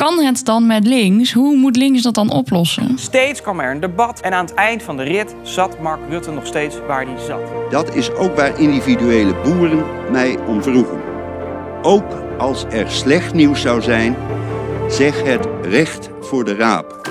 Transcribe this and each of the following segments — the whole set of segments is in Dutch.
kan het dan met links? Hoe moet links dat dan oplossen? Steeds kwam er een debat en aan het eind van de rit zat Mark Rutte nog steeds waar hij zat. Dat is ook waar individuele boeren mij om vroegen. Ook als er slecht nieuws zou zijn, zeg het recht voor de raap.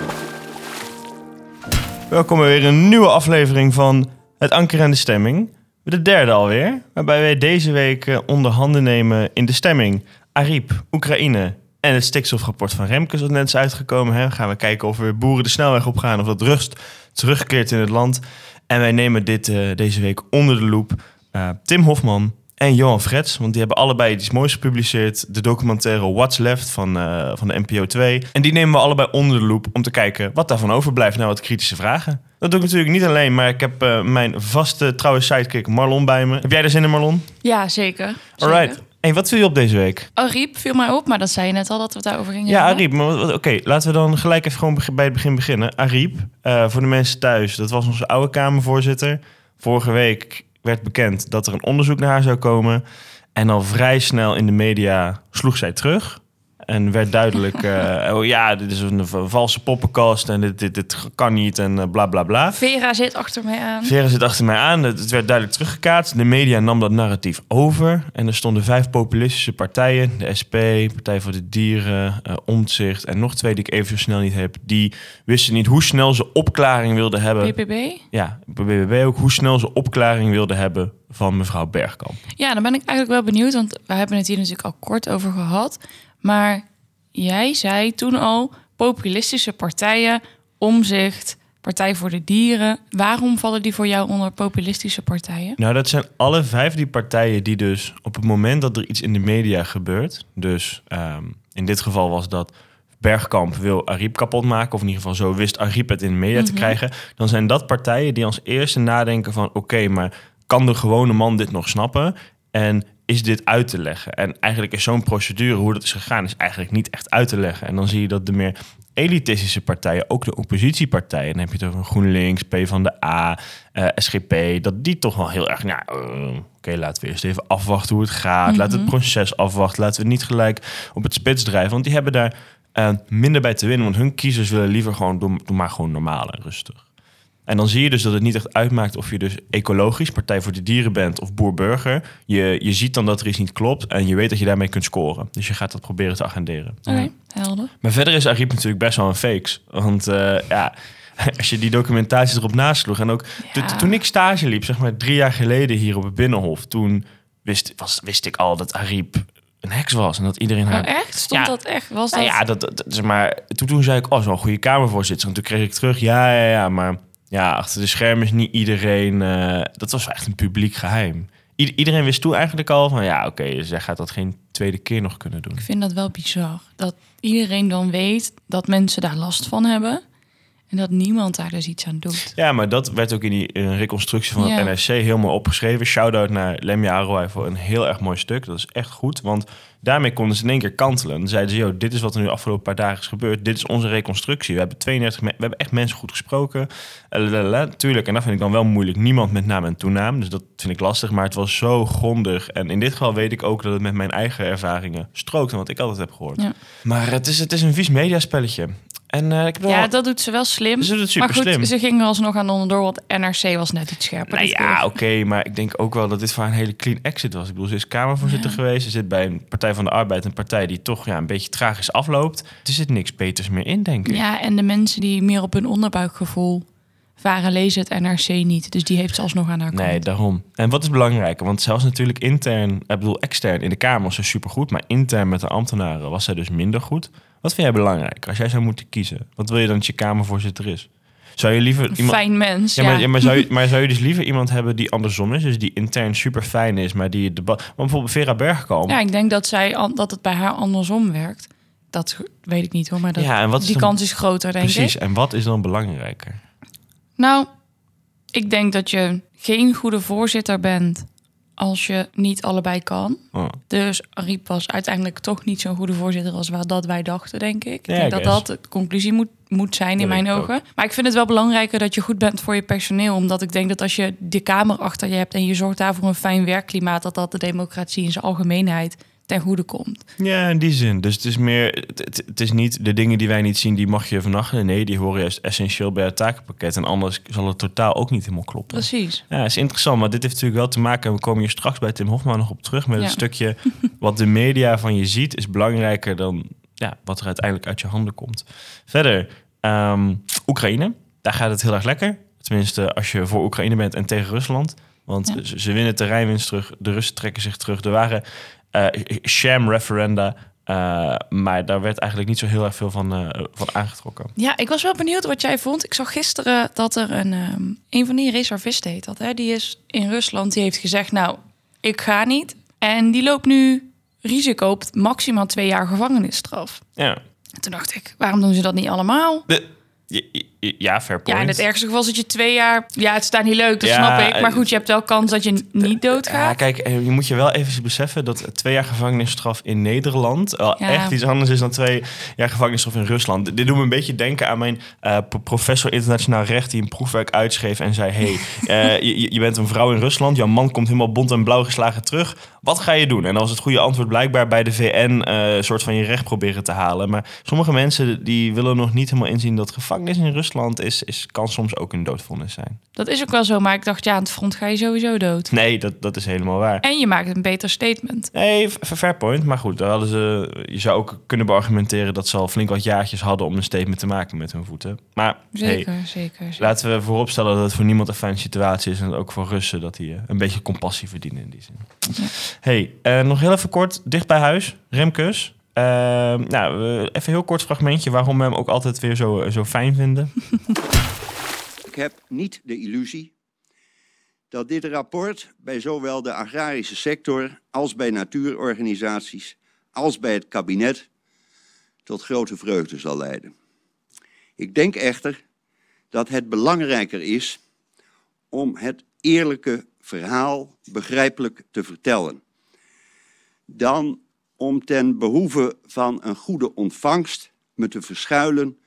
Welkom bij weer een nieuwe aflevering van Het Anker en de Stemming. De derde alweer, waarbij wij deze week eh, onder handen nemen in de stemming. Ariep, Oekraïne en het stikstofrapport van Remkes dat net is uitgekomen. Hè. Gaan we kijken of we boeren de snelweg op gaan of dat rust terugkeert in het land. En wij nemen dit eh, deze week onder de loep. Eh, Tim Hofman en Johan Frets, want die hebben allebei iets moois gepubliceerd. De documentaire What's Left van, eh, van de NPO 2. En die nemen we allebei onder de loep om te kijken wat daarvan overblijft. Nou, wat kritische vragen. Dat doe ik natuurlijk niet alleen, maar ik heb mijn vaste trouwe sidekick Marlon bij me. Heb jij er zin in, Marlon? Ja, zeker. zeker. Alright. Hey, wat viel je op deze week? Ariep viel mij op, maar dat zei je net al dat we het daarover gingen Ja. Ariep. Oké, laten we dan gelijk even gewoon bij het begin beginnen. Ariep, eh, voor de mensen thuis, dat was onze oude Kamervoorzitter. Vorige week werd bekend dat er een onderzoek naar haar zou komen. En al vrij snel in de media sloeg zij terug. En werd duidelijk, eh, oh ja, dit is een valse poppenkast en dit, dit, dit kan niet en eh, bla bla bla. Vera zit achter mij aan. Vera zit achter mij aan. Het het werd duidelijk teruggekaatst. De media nam dat narratief over. En er stonden vijf populistische partijen. De SP, Partij voor de Dieren, Omtzigt en nog twee die ik even zo snel niet heb. Die wisten niet hoe snel ze opklaring wilden hebben. BBB? Ja, BBB ook. Hoe snel ze opklaring wilden hebben van mevrouw Bergkamp. Ja, dan ben ik eigenlijk wel benieuwd, want we hebben het hier natuurlijk al kort over gehad. Maar jij zei toen al populistische partijen, omzicht, Partij voor de Dieren. Waarom vallen die voor jou onder populistische partijen? Nou, dat zijn alle vijf die partijen die dus op het moment dat er iets in de media gebeurt. Dus ehm, in dit geval was dat Bergkamp wil Ariep kapot maken. Of in ieder geval zo wist Ariep het in de media te krijgen. Dan zijn dat partijen die als eerste nadenken van... oké, maar kan de gewone man dit nog snappen? En is dit uit te leggen? En eigenlijk is zo'n procedure, hoe dat is gegaan... is eigenlijk niet echt uit te leggen. En dan zie je dat de meer elitistische partijen, ook de oppositiepartijen... dan heb je het over GroenLinks, PvdA, eh SGP... dat die toch wel heel erg... Nou, oké, laten we eerst even afwachten hoe het gaat. We het proces afwachten. Laten we niet gelijk op het spits drijven. Want die hebben daar eh, minder bij te winnen. Want hun kiezers willen liever gewoon... doe, doe maar gewoon normaal en rustig. En dan zie je dus dat het niet echt uitmaakt of je dus ecologisch, Partij voor de Dieren bent of boer-burger. Je, je ziet dan dat er iets niet klopt en je weet dat je daarmee kunt scoren. Dus je gaat dat proberen te agenderen. Oké, helder. Maar verder is Ariep natuurlijk best wel een fakes. Want eh, ja, als je die documentatie erop nasloeg. En ook to- Ja. toen ik stage liep, zeg maar drie jaar geleden hier op het Binnenhof. Toen wist, was, wist ik al dat Ariep een heks was. En dat iedereen haar... Oh, echt? Stond Ja. dat echt? Was dat? Nou ja, dat, dat, dat- zeg maar, toen, toen zei ik, oh, zo'n goede kamervoorzitter. En toen kreeg ik terug, ja, ja, ja, maar ja, achter de schermen is niet iedereen... eh, dat was echt een publiek geheim. Iedereen wist toen eigenlijk al van, ja, oké, zij gaat dat geen tweede keer nog kunnen doen. Ik vind dat wel bizar. Dat iedereen dan weet dat mensen daar last van hebben. En dat niemand daar dus iets aan doet. Ja, maar dat werd ook in die in reconstructie van het Ja. NRC helemaal opgeschreven. Shout-out naar Lemja Arouai voor een heel erg mooi stuk. Dat is echt goed, want daarmee konden ze in één keer kantelen. Dan zeiden ze, joh, dit is wat er nu de afgelopen paar dagen is gebeurd. Dit is onze reconstructie. We hebben 32, me- we hebben echt mensen goed gesproken. Eh. Tuurlijk, en dat vind ik dan wel moeilijk. Niemand met naam en toenaam, dus dat vind ik lastig. Maar het was zo grondig. En in dit geval weet ik ook dat het met mijn eigen ervaringen strookt. En wat ik altijd heb gehoord. Ja. Maar het is, het is een vies mediaspelletje. En eh, ik heb. Ja, dat doet ze wel slim. Ze doet het super maar goed, slim. ze gingen er alsnog aan onderdoor, want NRC was net iets scherper. Nou dit ja, oké, maar ik denk ook wel dat dit voor haar een hele clean exit was. Ik bedoel, ze is Kamervoorzitter geweest. Ze zit bij een Partij van de Arbeid, een partij die toch ja, een beetje tragisch afloopt. Er zit niks beters meer in, denk ik. Ja, en de mensen die meer op hun onderbuikgevoel varen, lezen het NRC niet. Dus die heeft ze alsnog aan haar kant. Nee, daarom. En wat is belangrijker? Want zelfs natuurlijk intern, ik bedoel extern in de Kamer was ze supergoed, maar intern met de ambtenaren was zij dus minder goed. Wat vind jij belangrijk als jij zou moeten kiezen? Wat wil je dan dat je Kamervoorzitter is? Zou je liever iemand... fijn mens, Ja, ja. maar, ja, maar, zou je, maar zou je dus liever iemand hebben die andersom is? Dus die intern super fijn is, maar die het debat... Want bijvoorbeeld Vera Bergkamp. Ja, ik denk dat, zij, dat het bij haar andersom werkt. Dat weet ik niet hoor, maar dat, Ja, en wat is die dan- kans is groter, denk Precies, ik. en wat is dan belangrijker? Nou, ik denk dat je geen goede voorzitter bent als je niet allebei kan. Oh. Dus Ariep was uiteindelijk toch niet zo'n goede voorzitter als waar dat wij dachten, denk ik. Ja, ik denk dat guess. dat de conclusie moet, moet zijn Dat in mijn ogen. Maar ik vind het wel belangrijker dat je goed bent voor je personeel. Omdat ik denk dat als je de Kamer achter je hebt en je zorgt daarvoor een fijn werkklimaat, dat dat de democratie in zijn algemeenheid ten goede komt. Ja, in die zin. Dus het is meer, het, het- is niet de dingen die wij niet zien, die mag je vernachten. Nee, die horen juist essentieel bij het takenpakket. En anders zal het totaal ook niet helemaal kloppen. Precies. Ja, is interessant, maar dit heeft natuurlijk wel te maken... en we komen hier straks bij Tim Hofman nog op terug... met Ja. het stukje wat de media van je ziet... is belangrijker dan ja, wat er uiteindelijk uit je handen komt. Verder, ehm, Oekraïne. Daar gaat het heel erg lekker. Tenminste, als je voor Oekraïne bent en tegen Rusland. Want Ja. ze, winnen terreinwinst terug. De Russen trekken zich terug. Er waren sham referenda... eh, maar daar werd eigenlijk niet zo heel erg veel van, eh, van aangetrokken. Ja, ik was wel benieuwd wat jij vond. Ik zag gisteren dat er een, ehm, een van die reservisten heet dat. Hè? Die is in Rusland. Die heeft gezegd, nou, ik ga niet. En die loopt nu risico op maximaal twee jaar gevangenisstraf. Ja, En toen dacht ik, waarom doen ze dat niet allemaal? de, ja, ja, ja, fair point. Ja, in het ergste geval zit je twee jaar... Ja, het staat niet leuk, dat Ja, snap ik. Maar eh, goed, je hebt wel kans dat je niet Ja, doodgaat. kijk, eh, je moet je wel even beseffen dat twee jaar gevangenisstraf in Nederland wel Ja. echt iets anders is dan twee jaar gevangenisstraf in Rusland. Dit doet me een beetje denken aan mijn eh, pro- professor internationaal recht die een proefwerk uitschreef en zei: Hey, eh, je, je bent een vrouw in Rusland, jouw man komt helemaal bont en blauw geslagen terug. Wat ga je doen? En was het goede antwoord blijkbaar bij de VN eh, een soort van je recht proberen te halen. Maar sommige mensen die willen nog niet helemaal inzien dat gevangenis in Rusland is, is, kan soms ook een doodvonnis zijn. Dat is ook wel zo, maar ik dacht, ja, aan het front ga je sowieso dood. Nee, dat, dat is helemaal waar. En je maakt een beter statement. Nee, fair point. Maar goed, daar hadden ze, je zou ook kunnen beargumenteren dat ze al flink wat jaartjes hadden om een statement te maken met hun voeten. Maar Zeker, hey, zeker. zeker. laten we vooropstellen dat het voor niemand een fijne situatie is. En ook voor Russen dat die eh, een beetje compassie verdienen in die zin. Hey, eh, nog heel even kort, dicht bij huis, Remkes. Eh, nou, eh, even heel kort fragmentje waarom we hem ook altijd weer zo, zo fijn vinden. Ik heb niet de illusie dat dit rapport bij zowel de agrarische sector als bij natuurorganisaties als bij het kabinet tot grote vreugde zal leiden. Ik denk echter dat het belangrijker is om het eerlijke verhaal begrijpelijk te vertellen, dan om ten behoeve van een goede ontvangst me te verschuilen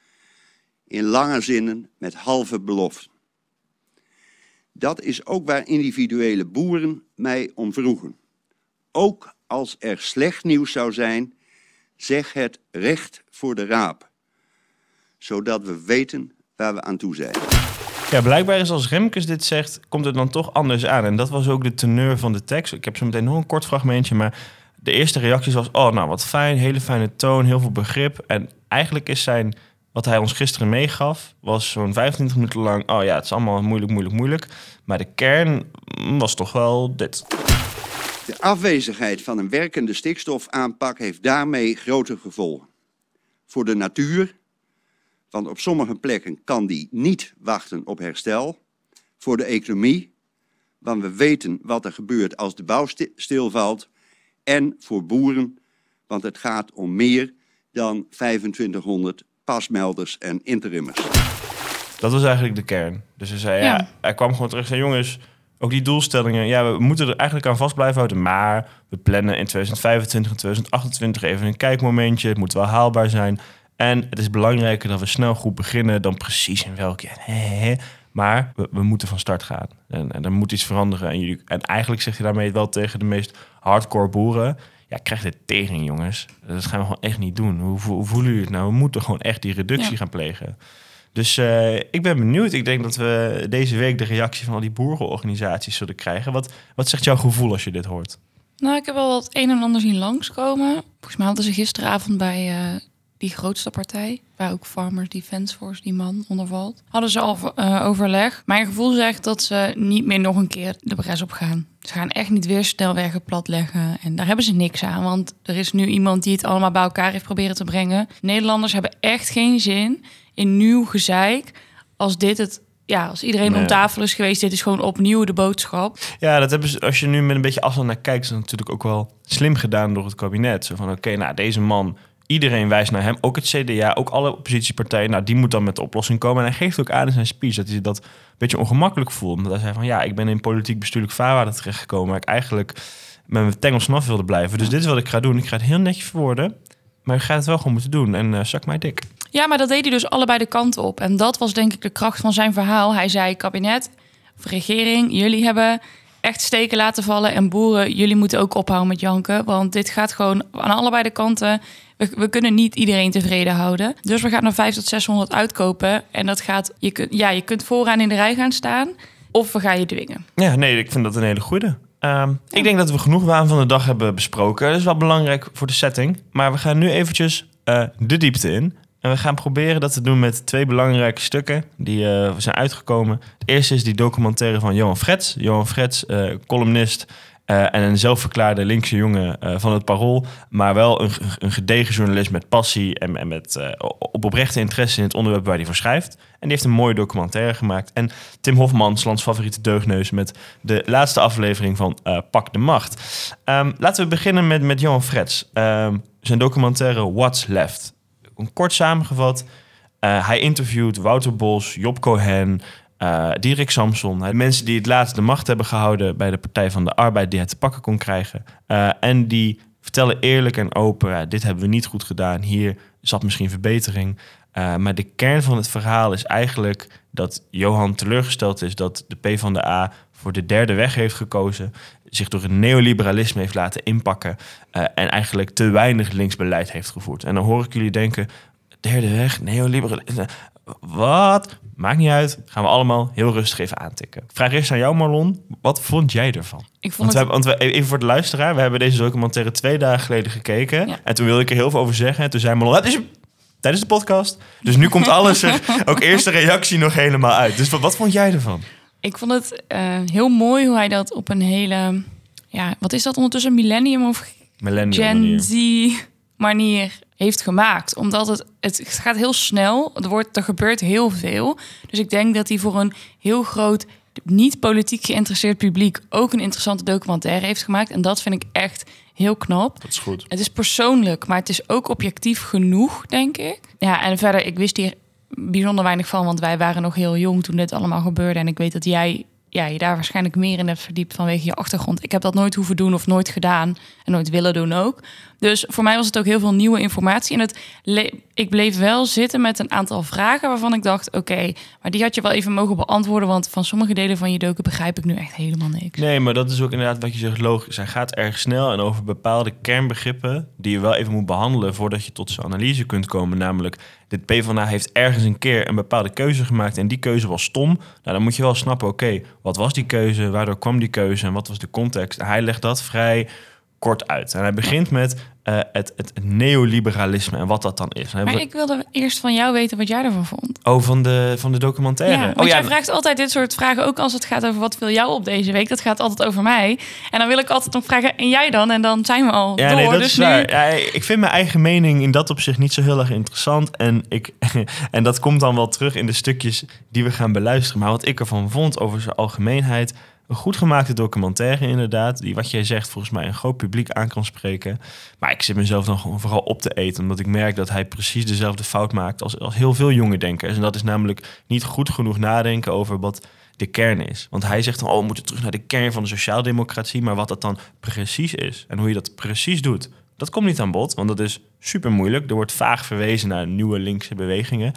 in lange zinnen met halve beloften. Dat is ook waar individuele boeren mij om vroegen. Ook als er slecht nieuws zou zijn, zeg het recht voor de raap, zodat we weten waar we aan toe zijn. Blijkbaar is als Remkes dit zegt, komt het dan toch anders aan. En dat was ook de teneur van de tekst. Ik heb zo meteen nog een kort fragmentje, maar de eerste reacties was... oh, nou, wat fijn, hele fijne toon, heel veel begrip. En eigenlijk is zijn, wat hij ons gisteren meegaf... was zo'n 25 minuten lang... oh ja, het is allemaal moeilijk, moeilijk, moeilijk. Maar de kern was toch wel dit. De afwezigheid van een werkende stikstofaanpak heeft daarmee grote gevolgen. Voor de natuur, want op sommige plekken kan die niet wachten op herstel. Voor de economie, want we weten wat er gebeurt als de bouw sti- stilvalt. En voor boeren, want het gaat om meer dan 2500 pasmelders en interimmers. Dat was eigenlijk de kern. Dus hij zei, ja, Ja. hij kwam gewoon terug en zei, jongens, ook die doelstellingen, ja, we moeten er eigenlijk aan vast blijven houden, maar we plannen in 2025 en 2028 even een kijkmomentje, het moet wel haalbaar zijn. En het is belangrijker dat we snel goed beginnen dan precies in hè, hè. Maar we, we moeten van start gaan. En, en er moet iets veranderen. En, jullie, en eigenlijk zeg je daarmee wel tegen de meest hardcore boeren. Ja, krijg dit tegen, jongens. Dat gaan we gewoon echt niet doen. Hoe, hoe voelen jullie het nou? We moeten gewoon echt die reductie Ja. gaan plegen. Dus eh, ik ben benieuwd. Ik denk dat we deze week de reactie van al die boerenorganisaties zullen krijgen. Wat, wat zegt jouw gevoel als je dit hoort? Nou, ik heb wel het een en ander zien langskomen. Volgens mij hadden ze gisteravond bij eh, die grootste partij, waar ook Farmers Defence Force, die man, onder valt, hadden ze al eh, overleg. Mijn gevoel zegt dat ze niet meer nog een keer de bres op gaan. Ze gaan echt niet weer snelwegen platleggen. En daar hebben ze niks aan, want er is nu iemand die het allemaal bij elkaar heeft proberen te brengen. Nederlanders hebben echt geen zin in nieuw gezeik als dit het... Ja, als iedereen Nee. om tafel is geweest, dit is gewoon opnieuw de boodschap. Ja, dat hebben ze, als je nu met een beetje afstand naar kijkt, is dat natuurlijk ook wel slim gedaan door het kabinet. Zo van, oké, nou, deze man, iedereen wijst naar hem. Ook het CDA, ook alle oppositiepartijen. Nou, die moet dan met de oplossing komen. En hij geeft ook aan in zijn speech dat hij dat een beetje ongemakkelijk voelt. Omdat hij zei van, ja, ik ben in politiek bestuurlijk vaarwater terechtgekomen... waar ik eigenlijk met mijn tengels vanaf wilde blijven. Dus dit is wat ik ga doen. Ik ga het heel netjes verwoorden. Maar ik ga het wel gewoon moeten doen. En eh zak mij dik. Ja, maar dat deed hij dus allebei de kanten op. En dat was denk ik de kracht van zijn verhaal. Hij zei, kabinet regering, jullie hebben echt steken laten vallen. En boeren, jullie moeten ook ophouden met janken. Want dit gaat gewoon aan allebei de kanten. We, kunnen niet iedereen tevreden houden. Dus we gaan er 500 tot 600 uitkopen. En dat gaat, je, kunt, ja, je kunt vooraan in de rij gaan staan. Of we gaan je dwingen. Ja, nee, ik vind dat een hele goede. Ehm, Ik denk dat we genoeg waan van de dag hebben besproken. Dat is wel belangrijk voor de setting. Maar we gaan nu eventjes eh, de diepte in. En we gaan proberen dat te doen met twee belangrijke stukken die eh, zijn uitgekomen. Het eerste is die documentaire van Johan Frets. Johan Frets, eh, columnist eh, en een zelfverklaarde linkse jongen van het Parool. Maar wel een, een gedegen journalist met passie en, en met op oprechte interesse in het onderwerp waar hij voor schrijft. En die heeft een mooie documentaire gemaakt. En Tim Hofmans, lands favoriete deugneus, met de laatste aflevering van Pak de Macht. Ehm, laten we beginnen met, met Johan Frets. Ehm, zijn documentaire What's Left. Kort samengevat, eh, hij interviewt Wouter Bos, Job Cohen, eh Dirk Samson. Hè, Mensen die het laatst de macht hebben gehouden bij de Partij van de Arbeid, die het te pakken kon krijgen. Eh, en die vertellen eerlijk en open, dit hebben we niet goed gedaan. Hier zat misschien verbetering. Eh, maar de kern van het verhaal is eigenlijk dat Johan teleurgesteld is dat de PvdA voor de derde weg heeft gekozen, zich door het neoliberalisme heeft laten inpakken eh, en eigenlijk te weinig linksbeleid heeft gevoerd. En dan hoor ik jullie denken, derde weg, neoliberalisme, wat? Maakt niet uit, gaan we allemaal heel rustig even aantikken. Ik vraag eerst aan jou Marlon, wat vond jij ervan? Ik vond Want, we het... hebben, want we, even voor de luisteraar, we hebben deze documentaire twee dagen geleden gekeken. Ja. En toen wilde ik er heel veel over zeggen. En toen zei Marlon, "Het is tijdens de podcast. Dus nu komt alles er, ook eerst de reactie nog helemaal uit. Dus wat, wat vond jij ervan? Ik vond het eh, heel mooi hoe hij dat op een hele... Ja, wat is dat ondertussen? Millennium of Millennium Gen manier. Z manier heeft gemaakt. Omdat het, het gaat heel snel. Er, wordt, er gebeurt heel veel. Dus ik denk dat hij voor een heel groot, niet politiek geïnteresseerd publiek... ook een interessante documentaire heeft gemaakt. En dat vind ik echt heel knap. Dat is goed. Het is persoonlijk, maar het is ook objectief genoeg, denk ik. Ja, en verder, ik wist hier bijzonder weinig van, want wij waren nog heel jong toen dit allemaal gebeurde. En ik weet dat jij ja, je daar waarschijnlijk meer in hebt verdiept vanwege je achtergrond. Ik heb dat nooit hoeven doen of nooit gedaan en nooit willen doen ook. Dus voor mij was het ook heel veel nieuwe informatie. En het ik bleef wel zitten met een aantal vragen waarvan ik dacht: oké, maar die had je wel even mogen beantwoorden. Want van sommige delen van je doken begrijp ik nu echt helemaal niks. Nee, maar dat is ook inderdaad wat je zegt logisch. Hij gaat erg snel en over bepaalde kernbegrippen die je wel even moet behandelen voordat je tot zijn analyse kunt komen. Namelijk, dit PvdA heeft ergens een keer een bepaalde keuze gemaakt en die keuze was stom. Nou, dan moet je wel snappen, oké, wat was die keuze? Waardoor kwam die keuze en wat was de context? Hij legt dat vrij kort uit. En hij begint met eh, het, het neoliberalisme en wat dat dan is. Maar ik wilde eerst van jou weten wat jij ervan vond. Oh, van de, van de documentaire. Ja, oh want ja, jij vraagt altijd dit soort vragen, ook als het gaat over wat viel jou op deze week. Dat gaat altijd over mij. En dan wil ik altijd nog vragen, en jij dan? En dan zijn we al Ja, door. nee, dat dus is nu... waar. Ja, ik vind mijn eigen mening in dat opzicht niet zo heel erg interessant. En, ik, en dat komt dan wel terug in de stukjes die we gaan beluisteren. Maar wat ik ervan vond over zijn algemeenheid... Een goed gemaakte documentaire inderdaad. Die wat jij zegt volgens mij een groot publiek aan kan spreken. Maar ik zit mezelf dan gewoon vooral op te eten. Omdat ik merk dat hij precies dezelfde fout maakt als, als heel veel jonge denkers. En dat is namelijk niet goed genoeg nadenken over wat de kern is. Want hij zegt dan, oh, we moeten terug naar de kern van de sociaaldemocratie. Maar wat dat dan precies is en hoe je dat precies doet, dat komt niet aan bod. Want dat is super moeilijk. Er wordt vaag verwezen naar nieuwe linkse bewegingen.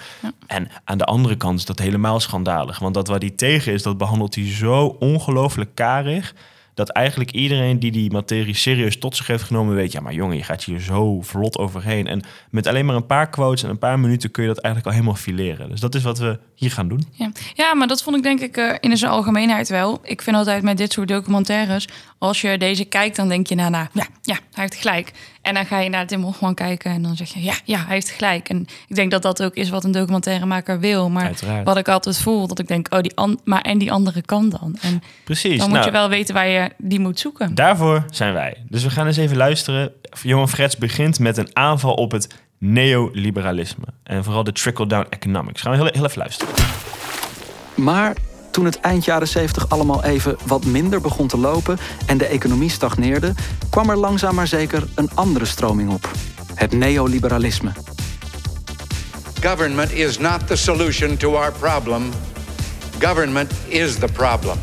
En aan de andere kant is dat helemaal schandalig. Want dat waar hij tegen is, dat behandelt hij zo ongelooflijk karig. Dat eigenlijk iedereen die die materie serieus tot zich heeft genomen weet... ja, maar jongen, je gaat hier zo vlot overheen. En met alleen maar een paar quotes en een paar minuten... kun je dat eigenlijk al helemaal fileren. Dus dat is wat we hier gaan doen. Ja. ja, maar dat vond ik denk ik eh, in zijn algemeenheid wel. Ik vind altijd met dit soort documentaires, als je deze kijkt, dan denk je nou, nou ja, ja, hij heeft gelijk. En dan ga je naar Tim Hofman kijken en dan zeg je, ja, ja, hij heeft gelijk. En ik denk dat dat ook is wat een documentairemaker wil. Maar Uiteraard. wat ik altijd voel, dat ik denk, oh, die an maar en die andere kan dan. En Precies. dan moet Nou, je wel weten waar je die moet zoeken. Daarvoor zijn wij. Dus we gaan eens even luisteren. Johan Frets begint met een aanval op het neoliberalisme. En vooral de trickle-down economics. Gaan we heel, heel even luisteren. Maar toen het eind jaren 70 allemaal even wat minder begon te lopen en de economie stagneerde, kwam er langzaam maar zeker een andere stroming op: het neoliberalisme. Government is not the solution to our problem. Government is the problem.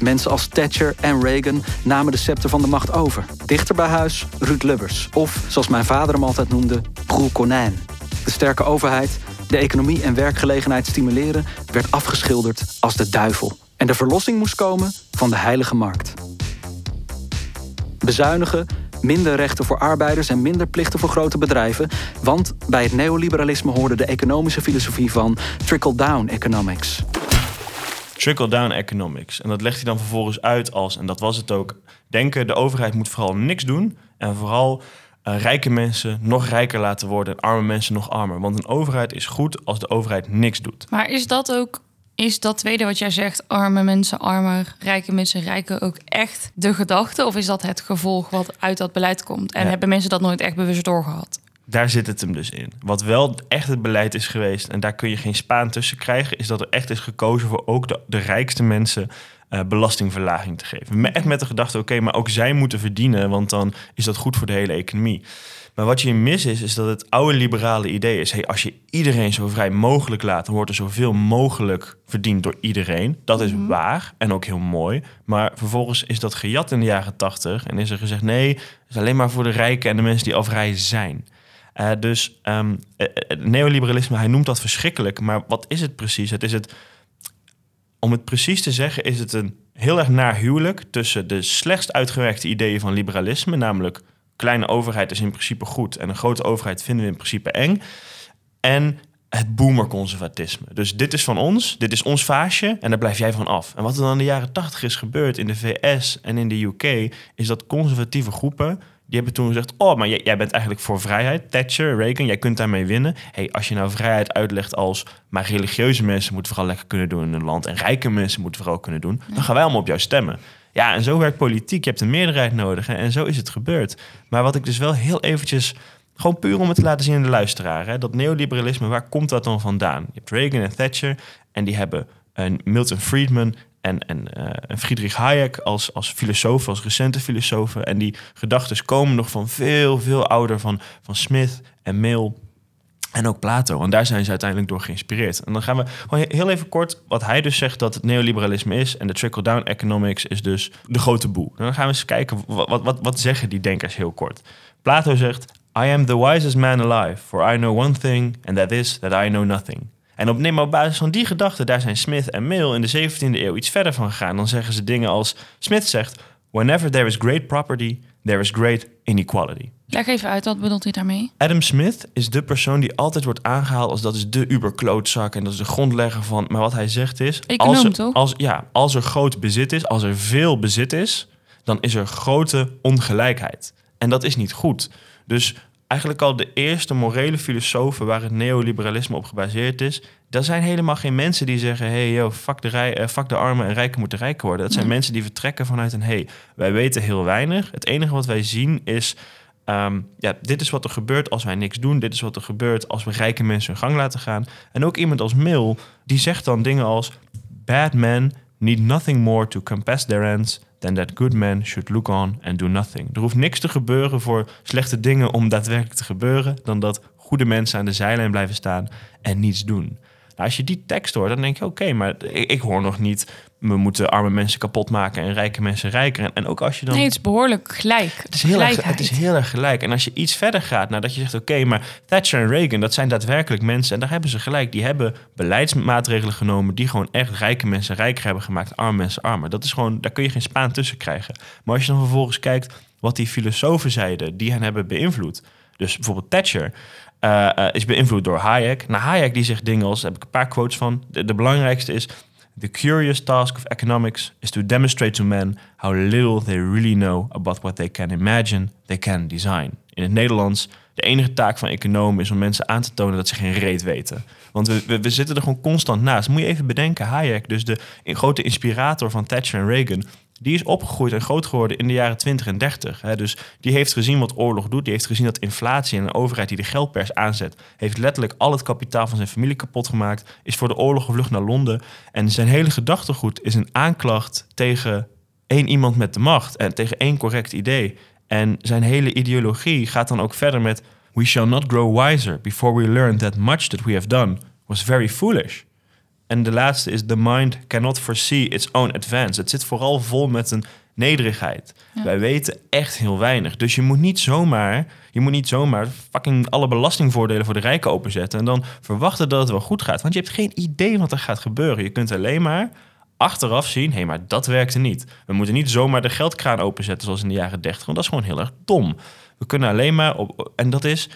Mensen als Thatcher en Reagan namen de scepter van de macht over. Dichter bij huis Ruud Lubbers, of zoals mijn vader hem altijd noemde, broer konijn. De sterke overheid, de economie en werkgelegenheid stimuleren, werd afgeschilderd als de duivel. En de verlossing moest komen van de heilige markt. Bezuinigen, minder rechten voor arbeiders en minder plichten voor grote bedrijven. Want bij het neoliberalisme hoorde de economische filosofie van trickle-down economics. Trickle-down economics. En dat legt hij dan vervolgens uit als, en dat was het ook, denken de overheid moet vooral niks doen en vooral uh, rijke mensen nog rijker laten worden en arme mensen nog armer. Want een overheid is goed als de overheid niks doet. Maar is dat ook, is dat tweede wat jij zegt, arme mensen armer, rijke mensen rijker, ook echt de gedachte? Of is dat het gevolg wat uit dat beleid komt? En Ja. hebben mensen dat nooit echt bewust doorgehad? Daar zit het hem dus in. Wat wel echt het beleid is geweest, en daar kun je geen spaan tussen krijgen, is dat er echt is gekozen voor ook de, de rijkste mensen eh, belastingverlaging te geven. Met, echt met de gedachte, oké, maar ook zij moeten verdienen, want dan is dat goed voor de hele economie. Maar wat je mis is, is dat het oude liberale idee is... Hey, als je iedereen zo vrij mogelijk laat... dan wordt er zoveel mogelijk verdiend door iedereen. Dat is waar en ook heel mooi. Maar vervolgens is dat gejat in de jaren tachtig... en is er gezegd, nee, het is alleen maar voor de rijken... en de mensen die al vrij zijn. Eh, dus ehm, eh, het neoliberalisme, hij noemt dat verschrikkelijk... maar wat is het precies? Het is het om het precies te zeggen, is het een heel erg naar huwelijk tussen de slechtst uitgewerkte ideeën van liberalisme, namelijk kleine overheid is in principe goed en een grote overheid vinden we in principe eng, en het boomerconservatisme. Dus dit is van ons, dit is ons vaasje en daar blijf jij van af. En wat er dan in de jaren tachtig is gebeurd in de VS en in de UK, is dat conservatieve groepen die hebben toen gezegd: Oh, maar jij, jij bent eigenlijk voor vrijheid. Thatcher, Reagan, jij kunt daarmee winnen. hey, als je nou vrijheid uitlegt als. maar religieuze mensen moeten vooral lekker kunnen doen in een land. en rijke mensen moeten vooral kunnen doen. dan gaan wij allemaal op jou stemmen. Ja, en zo werkt politiek. Je hebt een meerderheid nodig. Hè, en zo is het gebeurd. Maar wat ik dus wel heel eventjes. Gewoon puur om het te laten zien aan de luisteraar. Hè, dat neoliberalisme, waar komt dat dan vandaan? Je hebt Reagan en Thatcher. En die hebben een Milton Friedman en, en, eh, en Friedrich Hayek als, als filosoof, als recente filosofen. En die gedachten komen nog van veel, veel ouder van, van Smith en Mill en ook Plato. En daar zijn ze uiteindelijk door geïnspireerd. En dan gaan we heel even kort wat hij dus zegt dat het neoliberalisme is. En de trickle-down economics is dus de grote boel. En dan gaan we eens kijken, wat, wat, wat, wat zeggen die denkers heel kort? Plato zegt, I am the wisest man alive, for I know one thing, and that is that I know nothing. En op, op basis van die gedachten, daar zijn Smith en Mill in de 17e eeuw iets verder van gegaan. Dan zeggen ze dingen als, Smith zegt, whenever there is great property, there is great inequality. Leg even uit, wat bedoelt hij daarmee? Adam Smith is de persoon die altijd wordt aangehaald als dat is de uberklootzak en dat is de grondlegger van. Maar wat hij zegt is, Econoom, als er, toch? Als, ja, als er groot bezit is, als er veel bezit is, dan is er grote ongelijkheid. En dat is niet goed. Dus eigenlijk al de eerste morele filosofen waar het neoliberalisme op gebaseerd is, dat zijn helemaal geen mensen die zeggen: hey, yo, fuck de, rij, eh, fuck de armen en rijken moeten rijker worden. Dat zijn mensen die vertrekken vanuit een: hey, wij weten heel weinig. Het enige wat wij zien is. ehm, ja, dit is wat er gebeurt als wij niks doen. Dit is wat er gebeurt als we rijke mensen hun gang laten gaan. En ook iemand als Mill, die zegt dan dingen als: Bad men need nothing more to compass their ends than that good men should look on and do nothing. Er hoeft niks te gebeuren voor slechte dingen om daadwerkelijk te gebeuren, dan dat goede mensen aan de zijlijn blijven staan en niets doen. Nou, als je die tekst hoort, dan denk je: oké, maar ik hoor nog niet. We moeten arme mensen kapot maken en rijke mensen rijker. En, en ook als je dan. Nee, het is behoorlijk gelijk. Het is, heel erg, het is heel erg gelijk. En als je iets verder gaat, nou, dat je zegt: oké, maar Thatcher en Reagan, dat zijn daadwerkelijk mensen. En daar hebben ze gelijk. Die hebben beleidsmaatregelen genomen. die gewoon echt rijke mensen rijker hebben gemaakt. Arme mensen armer. Dat is gewoon, daar kun je geen spaan tussen krijgen. Maar als je dan vervolgens kijkt wat die filosofen zeiden. die hen hebben beïnvloed. Dus bijvoorbeeld Thatcher. eh, eh, is beïnvloed door Hayek. Nou, Hayek die zegt dingen als, daar heb ik een paar quotes van. De, de belangrijkste is... The curious task of economics is to demonstrate to men how little they really know about what they can imagine they can design. In het Nederlands, de enige taak van economen is om mensen aan te tonen dat ze geen reet weten. Want we, we, we zitten er gewoon constant naast. Moet je even bedenken, Hayek, dus de grote inspirator van Thatcher en Reagan, die is opgegroeid en groot geworden in de jaren 20 en 30. Hè. Dus die heeft gezien wat oorlog doet. Die heeft gezien dat inflatie en een overheid die de geldpers aanzet... heeft letterlijk al het kapitaal van zijn familie kapot gemaakt. Is voor de oorlog gevlucht naar Londen. En zijn hele gedachtegoed is een aanklacht tegen één iemand met de macht. En tegen één correct idee. En zijn hele ideologie gaat dan ook verder met... We shall not grow wiser before we learn that much that we have done was very foolish. En de laatste is: The mind cannot foresee its own advance. Het zit vooral vol met een nederigheid. Wij weten echt heel weinig. Dus je moet niet zomaar, je moet niet zomaar fucking alle belastingvoordelen voor de rijken openzetten en dan verwachten dat het wel goed gaat. Want je hebt geen idee wat er gaat gebeuren. Je kunt alleen maar achteraf zien, hé, hey, maar dat werkte niet. We moeten niet zomaar de geldkraan openzetten zoals in de jaren 30, want dat is gewoon heel erg dom. We kunnen alleen maar op, en dat is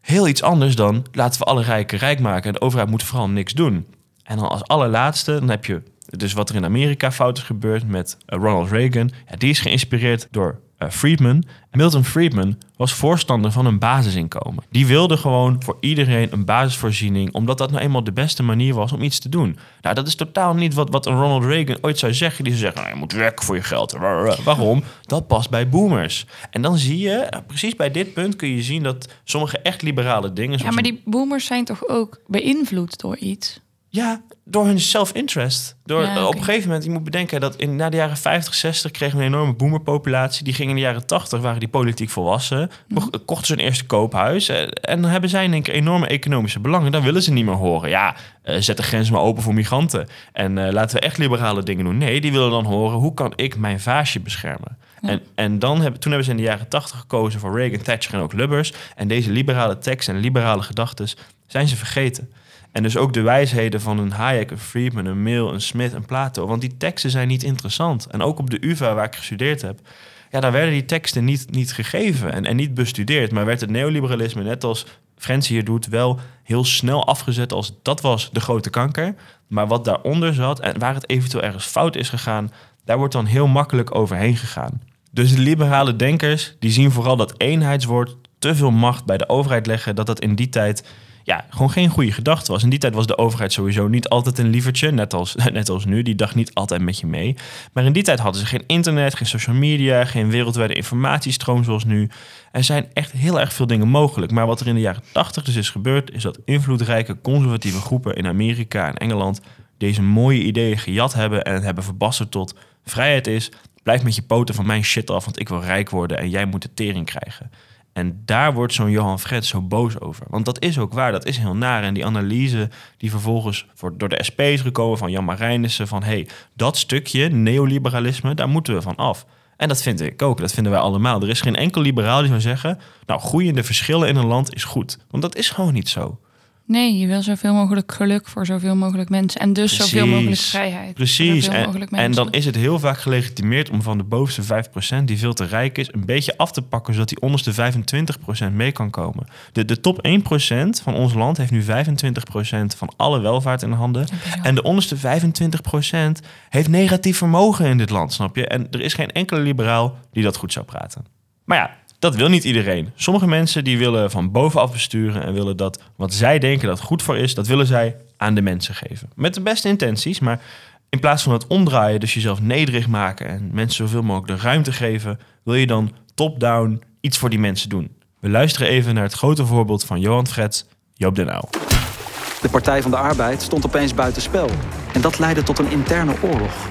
heel iets anders dan laten we alle rijken rijk maken en de overheid moet vooral niks doen. En dan als allerlaatste, dan heb je dus wat er in Amerika fout is gebeurd met eh, Ronald Reagan. Ja, die is geïnspireerd door uh, Friedman. Milton Friedman was voorstander van een basisinkomen. Die wilde gewoon voor iedereen een basisvoorziening, omdat dat nou eenmaal de beste manier was om iets te doen. Nou, dat is totaal niet wat, wat een Ronald Reagan ooit zou zeggen. Die zou zeggen, nou, je moet werken voor je geld. Waarom? Dat past bij boomers. En dan zie je, eh, precies bij dit punt kun je zien dat sommige echt liberale dingen... Ja, maar die boomers zijn toch ook beïnvloed door iets? Ja, door hun self-interest. Door, Op een gegeven moment, je moet bedenken dat in, na de jaren 50, 60 kregen we een enorme boomerpopulatie. Die gingen in de jaren 80, waren die politiek volwassen. Mm. Kochten ze een eerste koophuis. Eh, en dan hebben zij één keer enorme economische belangen. Dan willen ze niet meer horen. Ja, uh, zet de grenzen maar open voor migranten. En uh, laten we echt liberale dingen doen. Nee, die willen dan horen, hoe kan ik mijn vaasje beschermen? En, en dan hebben, toen hebben ze in de jaren 80 gekozen voor Reagan, Thatcher en ook Lubbers. En deze liberale tekst en liberale gedachten zijn ze vergeten. En dus ook de wijsheden van een Hayek, een Friedman, een Mill, een Smith, een Plato. Want die teksten zijn niet interessant. En ook op de UvA, waar ik gestudeerd heb, ja, daar werden die teksten niet, niet gegeven en, en niet bestudeerd. Maar werd het neoliberalisme, net als Frans hier doet, wel heel snel afgezet als dat was de grote kanker. Maar wat daaronder zat en waar het eventueel ergens fout is gegaan, daar wordt dan heel makkelijk overheen gegaan. Dus de liberale denkers die zien vooral dat eenheidswoord te veel macht bij de overheid leggen, dat dat in die tijd ja, gewoon geen goede gedachte was. In die tijd was de overheid sowieso niet altijd een lievertje, net als, net als nu. Die dacht niet altijd met je mee. Maar in die tijd hadden ze geen internet, geen social media, geen wereldwijde informatiestroom zoals nu. Er zijn echt heel erg veel dingen mogelijk. Maar wat er in de jaren 80 dus is gebeurd, is dat invloedrijke conservatieve groepen in Amerika en Engeland deze mooie ideeën gejat hebben en hebben verbasterd tot vrijheid is. Blijf met je poten van mijn shit af, want ik wil rijk worden en jij moet de tering krijgen. En daar wordt zo'n Johan Fred zo boos over. Want dat is ook waar, dat is heel naar. En die analyse die vervolgens voor, door de SP is gekomen van Jan Marijnissen... van hey, dat stukje neoliberalisme, daar moeten we van af. En dat vind ik ook, dat vinden wij allemaal. Er is geen enkel liberaal die zou zeggen... nou, groeiende verschillen in een land is goed. Want dat is gewoon niet zo. Nee, je wil zoveel mogelijk geluk voor zoveel mogelijk mensen. En dus zoveel mogelijk vrijheid. Precies. En, en, dan is het heel vaak gelegitimeerd om van de bovenste 5%, die veel te rijk is, een beetje af te pakken, zodat die onderste 25% mee kan komen. De, de top 1% van ons land heeft nu 25% van alle welvaart in handen. En de onderste 25% heeft negatief vermogen in dit land, snap je? En er is geen enkele liberaal die dat goed zou praten. Maar ja, dat wil niet iedereen. Sommige mensen die willen van bovenaf besturen en willen dat wat zij denken dat goed voor is, dat willen zij aan de mensen geven. Met de beste intenties, maar in plaats van het omdraaien, dus jezelf nederig maken en mensen zoveel mogelijk de ruimte geven, wil je dan top-down iets voor die mensen doen. We luisteren even naar het grote voorbeeld van Johan Frets, Joop den Uyl. De Partij van de Arbeid stond opeens buitenspel. En dat leidde tot een interne oorlog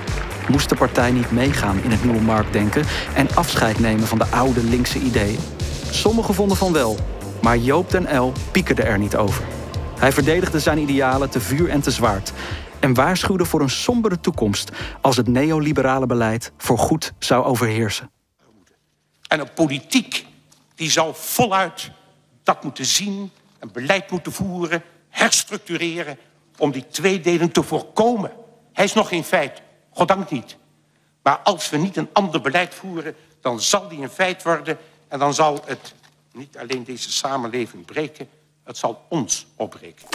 moest de partij niet meegaan in het nieuwe marktdenken en afscheid nemen van de oude linkse ideeën. Sommigen vonden van wel, maar Joop den L piekerde er niet over. Hij verdedigde zijn idealen te vuur en te zwaard en waarschuwde voor een sombere toekomst als het neoliberale beleid voorgoed zou overheersen. En een politiek die zou voluit dat moeten zien, een beleid moeten voeren, herstructureren om die tweedeling te voorkomen. Hij is nog geen feit. Goddank niet. Maar als we niet een ander beleid voeren, dan zal die een feit worden en dan zal het niet alleen deze samenleving breken, het zal ons opbreken.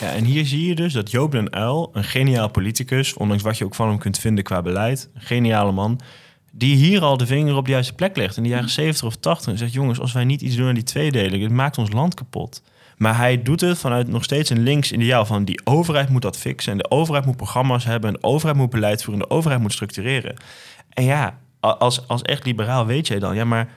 Ja, en hier zie je dus dat Joop den Uyl, een geniaal politicus, ondanks wat je ook van hem kunt vinden qua beleid, een geniale man, die hier al de vinger op de juiste plek legt in de jaren 70 of 80 en zegt: jongens, als wij niet iets doen aan die tweedeling, het maakt ons land kapot. Maar hij doet het vanuit nog steeds een links ideaal van die overheid moet dat fixen. En de overheid moet programma's hebben. En de overheid moet beleid voeren. En de overheid moet structureren. En ja, als, als echt liberaal weet jij dan, ja, maar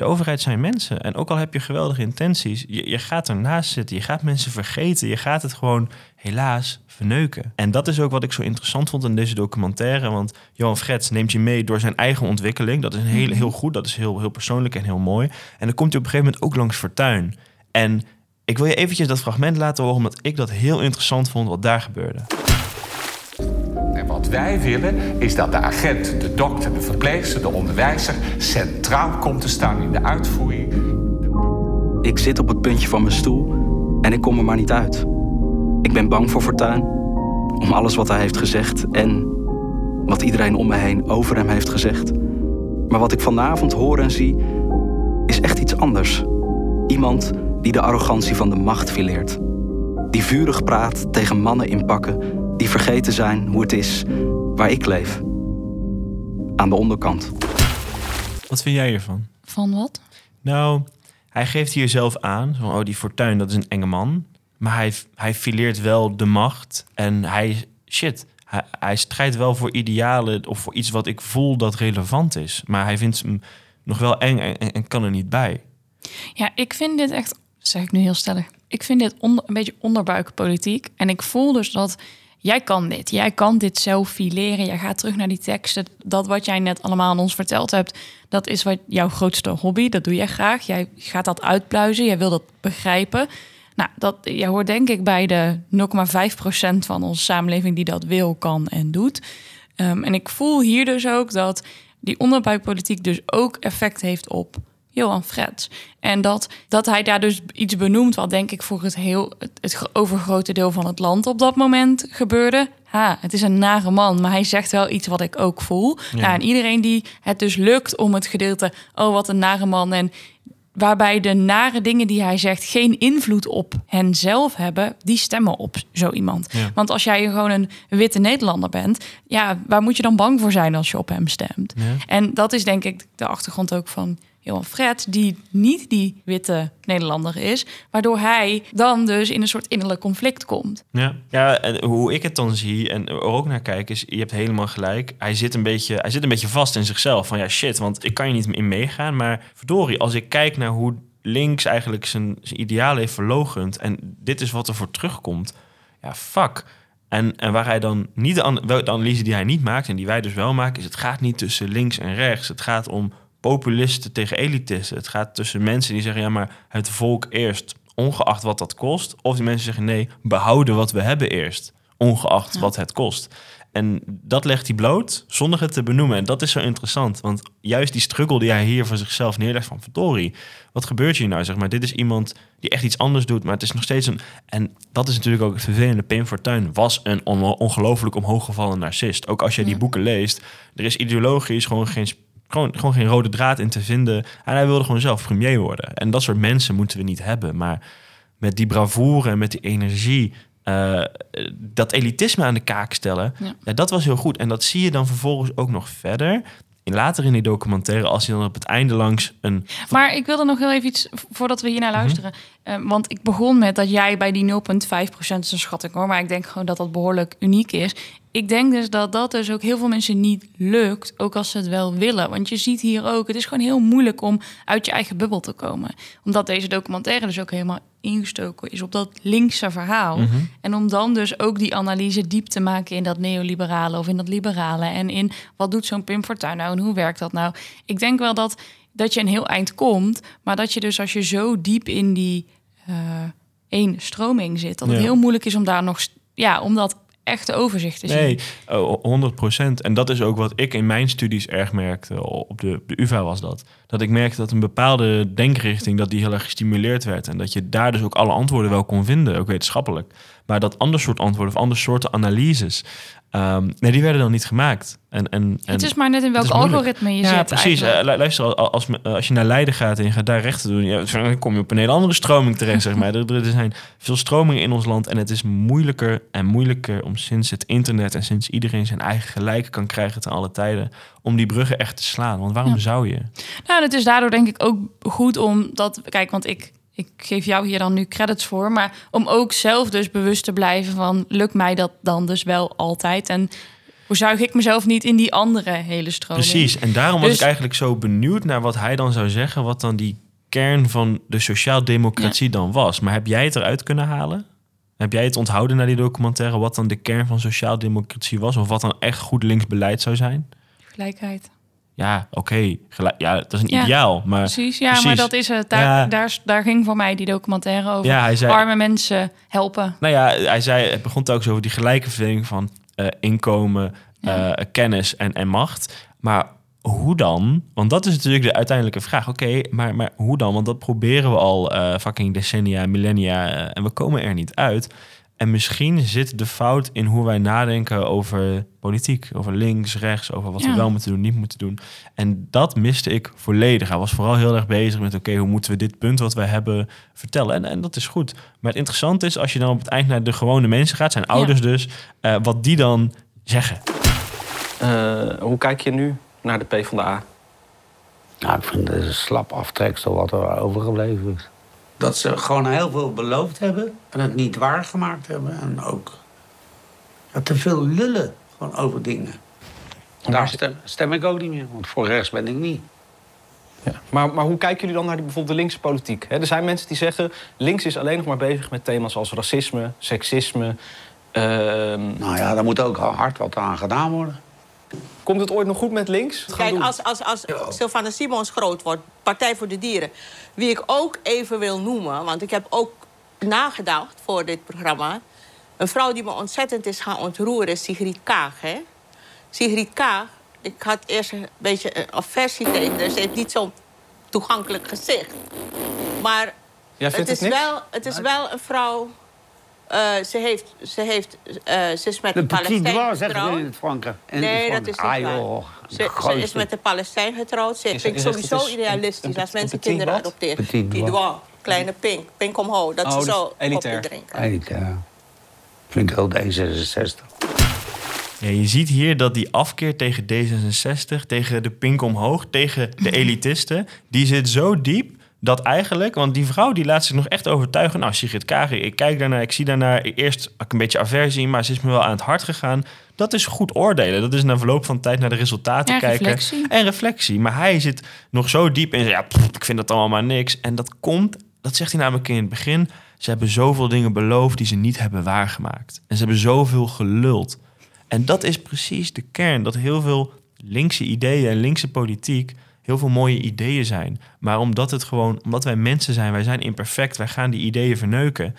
de overheid zijn mensen. En ook al heb je geweldige intenties, je, je gaat ernaast zitten. Je gaat mensen vergeten. Je gaat het gewoon helaas verneuken. En dat is ook wat ik zo interessant vond in deze documentaire. Want Johan Frets neemt je mee door zijn eigen ontwikkeling. Dat is een heel, mhm. heel goed. Dat is heel, heel persoonlijk en heel mooi. En dan komt hij op een gegeven moment ook langs Fortuin. En ik wil je eventjes dat fragment laten horen, omdat ik dat heel interessant vond wat daar gebeurde. En wat wij willen is dat de agent, de dokter, de verpleegster, de onderwijzer centraal komt te staan in de uitvoering. Ik zit op het puntje van mijn stoel en ik kom er maar niet uit. Ik ben bang voor Fortuin, om alles wat hij heeft gezegd en wat iedereen om me heen over hem heeft gezegd. Maar wat ik vanavond hoor en zie, is echt iets anders. Iemand die de arrogantie van de macht fileert. Die vurig praat tegen mannen in pakken die vergeten zijn hoe het is waar ik leef. Aan de onderkant. Wat vind jij hiervan? Van wat? Nou, hij geeft hier zelf aan, van, oh die Fortuyn, dat is een enge man. Maar hij, hij fileert wel de macht en hij, shit, hij, hij strijdt wel voor idealen of voor iets wat ik voel dat relevant is. Maar hij vindt hem nog wel eng en, en- en kan er niet bij. Ja, ik vind dit echt, zeg ik nu heel stellig. Ik vind dit een beetje onderbuikpolitiek. En ik voel dus dat jij kan dit. Jij kan dit zelf fileren. Jij gaat terug naar die teksten. Dat wat jij net allemaal aan ons verteld hebt, dat is wat jouw grootste hobby. Dat doe jij graag. Jij gaat dat uitpluizen. Jij wil dat begrijpen. Nou, dat, jij hoort denk ik bij de 0,5% van onze samenleving die dat wil, kan en doet. Ehm, en ik voel hier dus ook dat die onderbuikpolitiek dus ook effect heeft op Johan Frets. En dat, dat hij daar dus iets benoemt wat denk ik voor het, heel, het, het overgrote deel van het land op dat moment gebeurde. Ha, het is een nare man, maar hij zegt wel iets wat ik ook voel. Nou, en iedereen die het dus lukt om het gedeelte, oh wat een nare man en waarbij de nare dingen die hij zegt geen invloed op hen zelf hebben, die stemmen op zo iemand. Ja. Want als jij gewoon een witte Nederlander bent, ja, waar moet je dan bang voor zijn als je op hem stemt? Ja. En dat is denk ik de achtergrond ook van Johan Fred, die niet die witte Nederlander is, waardoor hij dan dus in een soort innerlijk conflict komt. Ja, ja en hoe ik het dan zie en er ook naar kijk is, je hebt helemaal gelijk. Hij zit een beetje, hij zit een beetje vast in zichzelf. Van ja, shit, want ik kan je niet in meegaan. Maar verdorie, als ik kijk naar hoe links eigenlijk zijn, zijn ideaal heeft verlogend en dit is wat er voor terugkomt. Ja, fuck. En, en waar hij dan niet de, analyse die hij niet maakt en die wij dus wel maken, is het gaat niet tussen links en rechts. Het gaat om populisten tegen elitisten. Het gaat tussen mensen die zeggen, ja, maar het volk eerst, ongeacht wat dat kost. Of die mensen zeggen, nee, behouden wat we hebben eerst, ongeacht wat het kost. En dat legt hij bloot zonder het te benoemen. En dat is zo interessant. Want juist die struggle die hij hier voor zichzelf neerlegt van verdorie. Wat gebeurt hier nou? Zeg maar, dit is iemand die echt iets anders doet, maar het is nog steeds een... En dat is natuurlijk ook het vervelende. Pim Fortuyn was een on- ongelooflijk omhooggevallen narcist. Ook als je die boeken leest, er is ideologisch gewoon geen, gewoon, gewoon geen rode draad in te vinden. En hij wilde gewoon zelf premier worden. En dat soort mensen moeten we niet hebben. Maar met die bravoure en met die energie... eh, dat elitisme aan de kaak stellen, Ja. ja. dat was heel goed. En dat zie je dan vervolgens ook nog verder. In, later in die documentaire, als je dan op het einde langs een... Maar ik wilde nog heel even iets voordat we hier naar luisteren. Eh, want ik begon met dat jij bij die 0,5% is een schatting hoor. Maar ik denk gewoon dat dat behoorlijk uniek is. Ik denk dus dat dat dus ook heel veel mensen niet lukt. Ook als ze het wel willen. Want je ziet hier ook, het is gewoon heel moeilijk om uit je eigen bubbel te komen. Omdat deze documentaire dus ook helemaal ingestoken is op dat linkse verhaal. En om dan dus ook die analyse diep te maken in dat neoliberale of in dat liberale. En in wat doet zo'n Pim Fortuyn nou en hoe werkt dat nou? Ik denk wel dat, dat je een heel eind komt. Maar dat je dus als je zo diep in die eh één stroming zit... dat het heel moeilijk is om daar nog... Ja, om dat echte overzicht te. Nee, oh, 100 procent. En dat is ook wat ik in mijn studies erg merkte. Op de, de UvA was dat. Dat ik merkte dat een bepaalde denkrichting... dat die heel erg gestimuleerd werd. En dat je daar dus ook alle antwoorden wel kon vinden. Ook wetenschappelijk. Maar dat ander soort antwoorden of ander soorten analyses... ehm, nee, die werden dan niet gemaakt. En, en, en het is maar net in welk algoritme je ja, zit precies. eigenlijk. Eh, lu- luister, als, als, als je naar Leiden gaat en je gaat daar rechten doen, ja, dan kom je op een hele andere stroming terecht, zeg maar. Er, er zijn veel stromingen in ons land en het is moeilijker en moeilijker om sinds het internet en sinds iedereen zijn eigen gelijk kan krijgen ten alle tijden, om die bruggen echt te slaan. Want waarom Ja. zou je? Nou, het is daardoor denk ik ook goed om dat... Kijk, want ik, ik geef jou hier dan nu credits voor. Maar om ook zelf dus bewust te blijven van... lukt mij dat dan dus wel altijd? En hoe zuig ik mezelf niet in die andere hele stroming? Precies. En daarom was Dus- ik eigenlijk zo benieuwd naar wat hij dan zou zeggen, wat dan die kern van de sociaaldemocratie dan was. Maar heb jij het eruit kunnen halen? Heb jij het onthouden naar die documentaire, wat dan de kern van sociaaldemocratie was? Of wat dan echt goed linksbeleid zou zijn? Gelijkheid. Ja, oké. Ja, dat is een Ja, ideaal. Maar Precies, ja, precies. maar dat is het. Daar, Ja. daar, daar ging voor mij die documentaire over. Ja, hij zei- Arme mensen helpen. Nou ja, hij zei, het begon telkens over die gelijke verdeling van eh, inkomen, eh, kennis en, en macht. Maar hoe dan? Want dat is natuurlijk de uiteindelijke vraag. Oké, maar, maar hoe dan? Want dat proberen we al eh, fucking decennia, millennia en we komen er niet uit. En misschien zit de fout in hoe wij nadenken over politiek. Over links, rechts, over wat Ja. we wel moeten doen, niet moeten doen. En dat miste ik volledig. Hij was vooral heel erg bezig met... oké, hoe moeten we dit punt wat wij hebben vertellen? En, en dat is goed. Maar het interessante is, als je dan op het eind naar de gewone mensen gaat... zijn ouders dus, eh, wat die dan zeggen. Eh, hoe kijk je nu naar de PvdA? Nou, ik vind het een slap aftreksel wat er overgebleven is. Dat ze gewoon heel veel beloofd hebben en het niet waargemaakt hebben. En ook ja, te veel lullen gewoon over dingen. Daar stem, stem ik ook niet meer, want voor rechts ben ik niet. Ja. Maar, maar hoe kijken jullie dan naar die, bijvoorbeeld de linkse politiek? Er zijn mensen die zeggen... links is alleen nog maar bezig met thema's als racisme, seksisme. ehm, Nou ja, daar moet ook hard wat aan gedaan worden. Komt het ooit nog goed met links? Gaan Kijk, doen? als, als, als Sylvana Simons groot wordt, Partij voor de Dieren... wie ik ook even wil noemen, want ik heb ook nagedacht voor dit programma... een vrouw die me ontzettend is gaan ontroeren is Sigrid Kaag. Hè? Sigrid Kaag, ik had eerst een beetje een aversie tegen haar. Ze heeft niet zo'n toegankelijk gezicht. Maar het is, het wel, het is wel een vrouw... eh, ze, heeft, ze, heeft, eh, ze is met De Palestijn getrouwd. in het Frankrijk. In Nee, het dat is niet. Ah, joh, de Ze, is met een Palestijn getrouwd. Ze Is- vind ik is het- sowieso is idealistisch een- als mensen kinderen wat? adopteren. Petit kleine pink, pink omhoog. Dat Oh, ze dus zo elitair. koffie drinken. Elitair. Vind ik ook D66. Ja, je ziet hier dat die afkeer tegen D66, tegen de pink omhoog, tegen de elitisten, die zit zo diep dat eigenlijk, want die vrouw die laat zich nog echt overtuigen. Nou, Sigrid Kaag, ik kijk daarnaar, ik zie daarnaar. Eerst een beetje aversie, maar ze is me wel aan het hart gegaan. Dat is goed oordelen. Dat is na verloop van tijd naar de resultaten Ja, kijken. reflectie. En reflectie. Maar hij zit nog zo diep in. Ja, pff, ik vind dat allemaal maar niks. En dat komt, dat zegt hij namelijk in het begin. Ze hebben zoveel dingen beloofd die ze niet hebben waargemaakt. En ze hebben zoveel geluld. En dat is precies de kern. Dat heel veel linkse ideeën en linkse politiek heel veel mooie ideeën zijn. Maar omdat het gewoon, omdat wij mensen zijn, wij zijn imperfect, wij gaan die ideeën verneuken.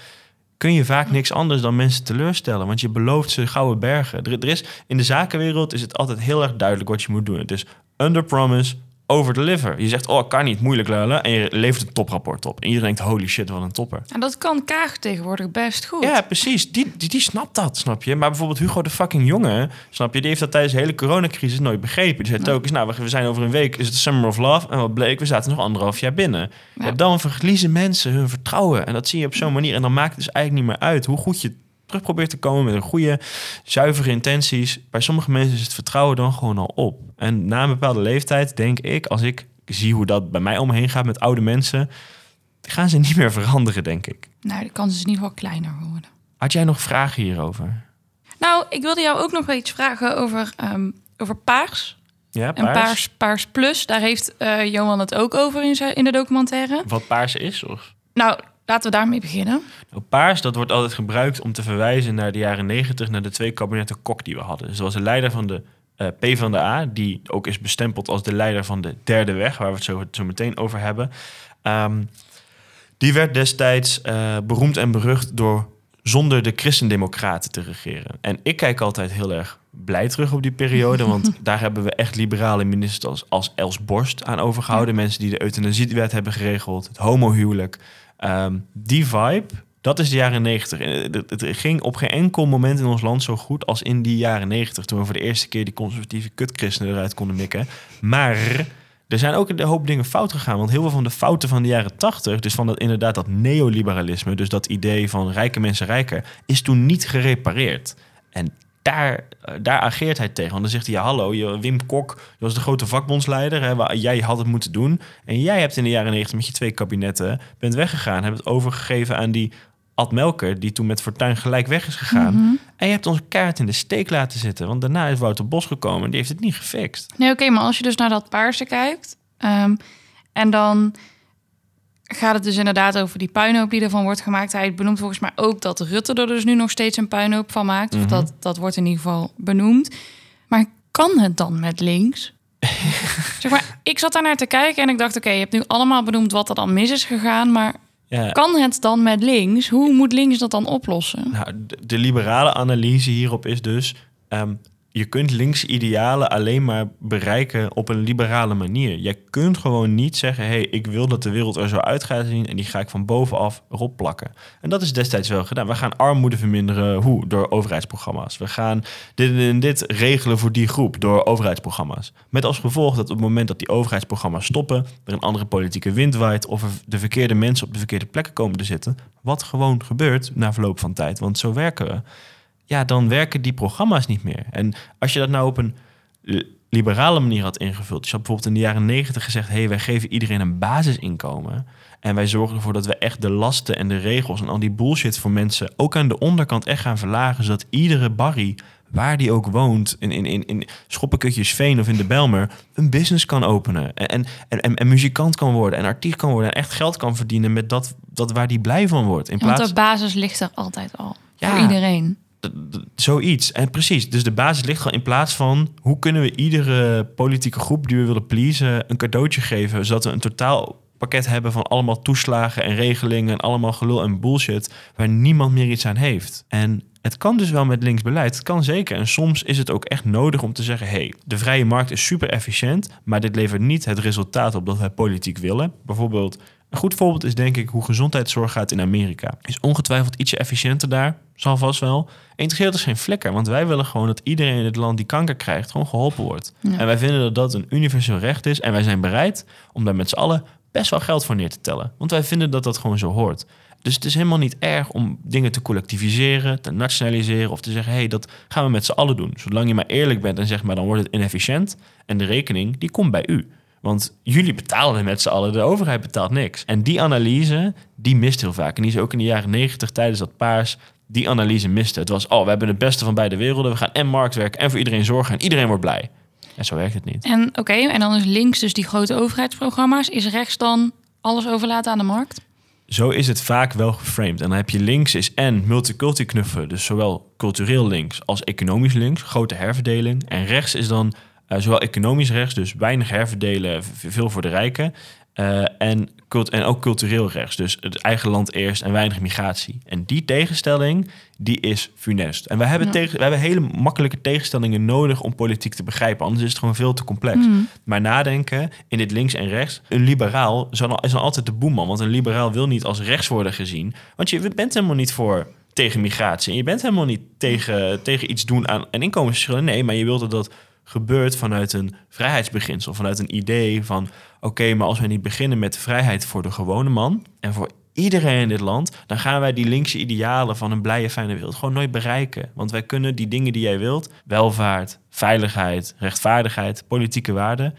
Kun je vaak niks anders dan mensen teleurstellen. Want je belooft ze gouden bergen. Er, is, in de zakenwereld is het altijd heel erg duidelijk wat je moet doen. Het is under promise, over deliver. Je zegt, oh, kan niet, moeilijk lullen. En je levert een toprapport op. En iedereen denkt, holy shit, wat een topper. En dat kan Kaag tegenwoordig best goed. Ja, precies. Die, die, die snapt dat, snap je? Maar bijvoorbeeld Hugo de fucking Jonge, snap je? Die heeft dat tijdens de hele coronacrisis nooit begrepen. Die zei eens, nou, we- zijn over een week, is het Summer of Love. En wat bleek, we zaten nog anderhalf jaar binnen. Ja. dan verliezen mensen hun vertrouwen. En dat zie je op zo'n manier. En dan maakt het dus eigenlijk niet meer uit hoe goed je terug probeert te komen met een goede, zuivere intenties. Bij sommige mensen is het vertrouwen dan gewoon al op. En na een bepaalde leeftijd denk ik, als ik zie hoe dat bij mij omheen gaat met oude mensen, gaan ze niet meer veranderen, denk ik. Nou, de kans is in ieder geval kleiner geworden. Had jij nog vragen hierover? Nou, ik wilde jou ook nog wel iets vragen over, ehm, over paars. Ja, En paars, paars plus, daar heeft eh, Johan het ook over in, zijn, in de documentaire. Wat paars is? Of? Nou, laten we daarmee beginnen. Nou, paars, dat wordt altijd gebruikt om te verwijzen naar de jaren negentig, naar de twee kabinetten Kok die we hadden. Dus dat was de leider van de eh PvdA, die ook is bestempeld als de leider van de derde weg, waar we het zo, zo meteen over hebben. Ehm, die werd destijds eh, beroemd en berucht door zonder de christendemocraten te regeren. En ik kijk altijd heel erg blij terug op die periode, want daar hebben we echt liberale ministers als Els Borst aan overgehouden. Mensen die de euthanasiewet hebben geregeld, het homohuwelijk. Ehm, die vibe, dat is de jaren negentig. En Het, ging op geen enkel moment in ons land zo goed als in die jaren negentig, toen we voor de eerste keer die conservatieve kutchristenen eruit konden mikken. Maar er zijn ook een hoop dingen fout gegaan. Want heel veel van de fouten van de jaren 80, dus van dat inderdaad dat neoliberalisme, dus dat idee van rijke mensen rijker, is toen niet gerepareerd. En daar, eh, daar ageert hij tegen. Want dan zegt hij, ja hallo, je, Wim Kok, je was de grote vakbondsleider, hè, jij had het moeten doen. En jij hebt in de jaren 90 met je twee kabinetten, bent weggegaan, hebt het overgegeven aan die Ad Melker, die toen met Fortuin gelijk weg is gegaan. Mhm. En je hebt ons kaart in de steek laten zitten. Want daarna is Wouter Bos gekomen en die heeft het niet gefixt. Nee, oké, maar als je dus naar dat paarse kijkt... ehm, en dan gaat het dus inderdaad over die puinhoop die ervan wordt gemaakt. Hij benoemt volgens mij ook dat Rutte er dus nu nog steeds een puinhoop van maakt. Mhm. Of dat, dat wordt in ieder geval benoemd. Maar kan het dan met links? zeg maar, ik zat daar naar te kijken en ik dacht... oké, je hebt nu allemaal benoemd wat er dan mis is gegaan... maar Ja. kan het dan met links? Hoe moet links dat dan oplossen? Nou, de, de liberale analyse hierop is dus... ehm, je kunt linkse idealen alleen maar bereiken op een liberale manier. Je kunt gewoon niet zeggen: hé, hey, ik wil dat de wereld er zo uit gaat zien en die ga ik van bovenaf erop plakken. En dat is destijds wel gedaan. We gaan armoede verminderen. Hoe? Door overheidsprogramma's. We gaan dit en dit regelen voor die groep door overheidsprogramma's. Met als gevolg dat op het moment dat die overheidsprogramma's stoppen, er een andere politieke wind waait of er de verkeerde mensen op de verkeerde plekken komen te zitten. Wat gewoon gebeurt na verloop van tijd. Want zo werken we ja, dan werken die programma's niet meer. En als je dat nou op een liberale manier had ingevuld. Dus je had bijvoorbeeld in de jaren negentig gezegd... hé, hey, wij geven iedereen een basisinkomen... en wij zorgen ervoor dat we echt de lasten en de regels... en al die bullshit voor mensen ook aan de onderkant echt gaan verlagen... zodat iedere barrie, waar die ook woont... in, in, in, in Schoppenkutjesveen of in de Belmer... een business kan openen en, en, en, en muzikant kan worden... en artiest kan worden en echt geld kan verdienen... met dat, dat waar die blij van wordt. In plaats... Want de basis ligt er altijd al, ja, voor iedereen zoiets. En precies, dus de basis ligt gewoon in plaats van hoe kunnen we iedere politieke groep die we willen pleasen een cadeautje geven, zodat we een totaal pakket hebben van allemaal toeslagen en regelingen en allemaal gelul en bullshit waar niemand meer iets aan heeft. En het kan dus wel met linksbeleid, het kan zeker. En soms is het ook echt nodig om te zeggen: hé, hey, de vrije markt is super efficiënt, maar dit levert niet het resultaat op dat wij politiek willen. Bijvoorbeeld een goed voorbeeld is denk ik hoe gezondheidszorg gaat in Amerika. Is ongetwijfeld ietsje efficiënter daar, zal vast wel. Interesseert is geen flikker, want wij willen gewoon dat iedereen in het land die kanker krijgt gewoon geholpen wordt. En wij vinden dat dat een universeel recht is en wij zijn bereid om daar met z'n allen best wel geld voor neer te tellen. Want wij vinden dat dat gewoon zo hoort. Dus het is helemaal niet erg om dingen te collectiviseren, te nationaliseren of te zeggen: hé, hey, dat gaan we met z'n allen doen. Zolang je maar eerlijk bent en zegt maar dan wordt het inefficiënt en de rekening die komt bij u. Want jullie betalen met z'n allen, de overheid betaalt niks. En die analyse, die mist heel vaak. En die is ook in de jaren negentig tijdens dat paars, die analyse miste. Het was, oh, we hebben het beste van beide werelden. We gaan en marktwerk en voor iedereen zorgen en iedereen wordt blij. En zo werkt het niet. En oké, en dan is links dus die grote overheidsprogramma's. Is rechts dan alles overlaten aan de markt? Zo is het vaak wel geframed. En dan heb je links is en multiculti knuffelen. Dus zowel cultureel links als economisch links. Grote herverdeling. En rechts is dan zowel economisch rechts, dus weinig herverdelen, veel voor de rijken. Uh, en, cult en ook cultureel rechts, dus het eigen land eerst en weinig migratie. En die tegenstelling, die is funest. En we hebben, ja. tegen, we hebben hele makkelijke tegenstellingen nodig om politiek te begrijpen. Anders is het gewoon veel te complex. Mm. Maar nadenken in dit links en rechts. Een liberaal is dan altijd de boeman. Want een liberaal wil niet als rechts worden gezien. Want je bent helemaal niet voor tegen migratie. En je bent helemaal niet tegen, tegen iets doen aan en inkomensverschillen. Nee, maar je wilde dat gebeurt vanuit een vrijheidsbeginsel, vanuit een idee van oké, maar als wij niet beginnen met vrijheid voor de gewone man en voor iedereen in dit land, dan gaan wij die linkse idealen van een blije, fijne wereld gewoon nooit bereiken. Want wij kunnen die dingen die jij wilt, welvaart, veiligheid, rechtvaardigheid, politieke waarden.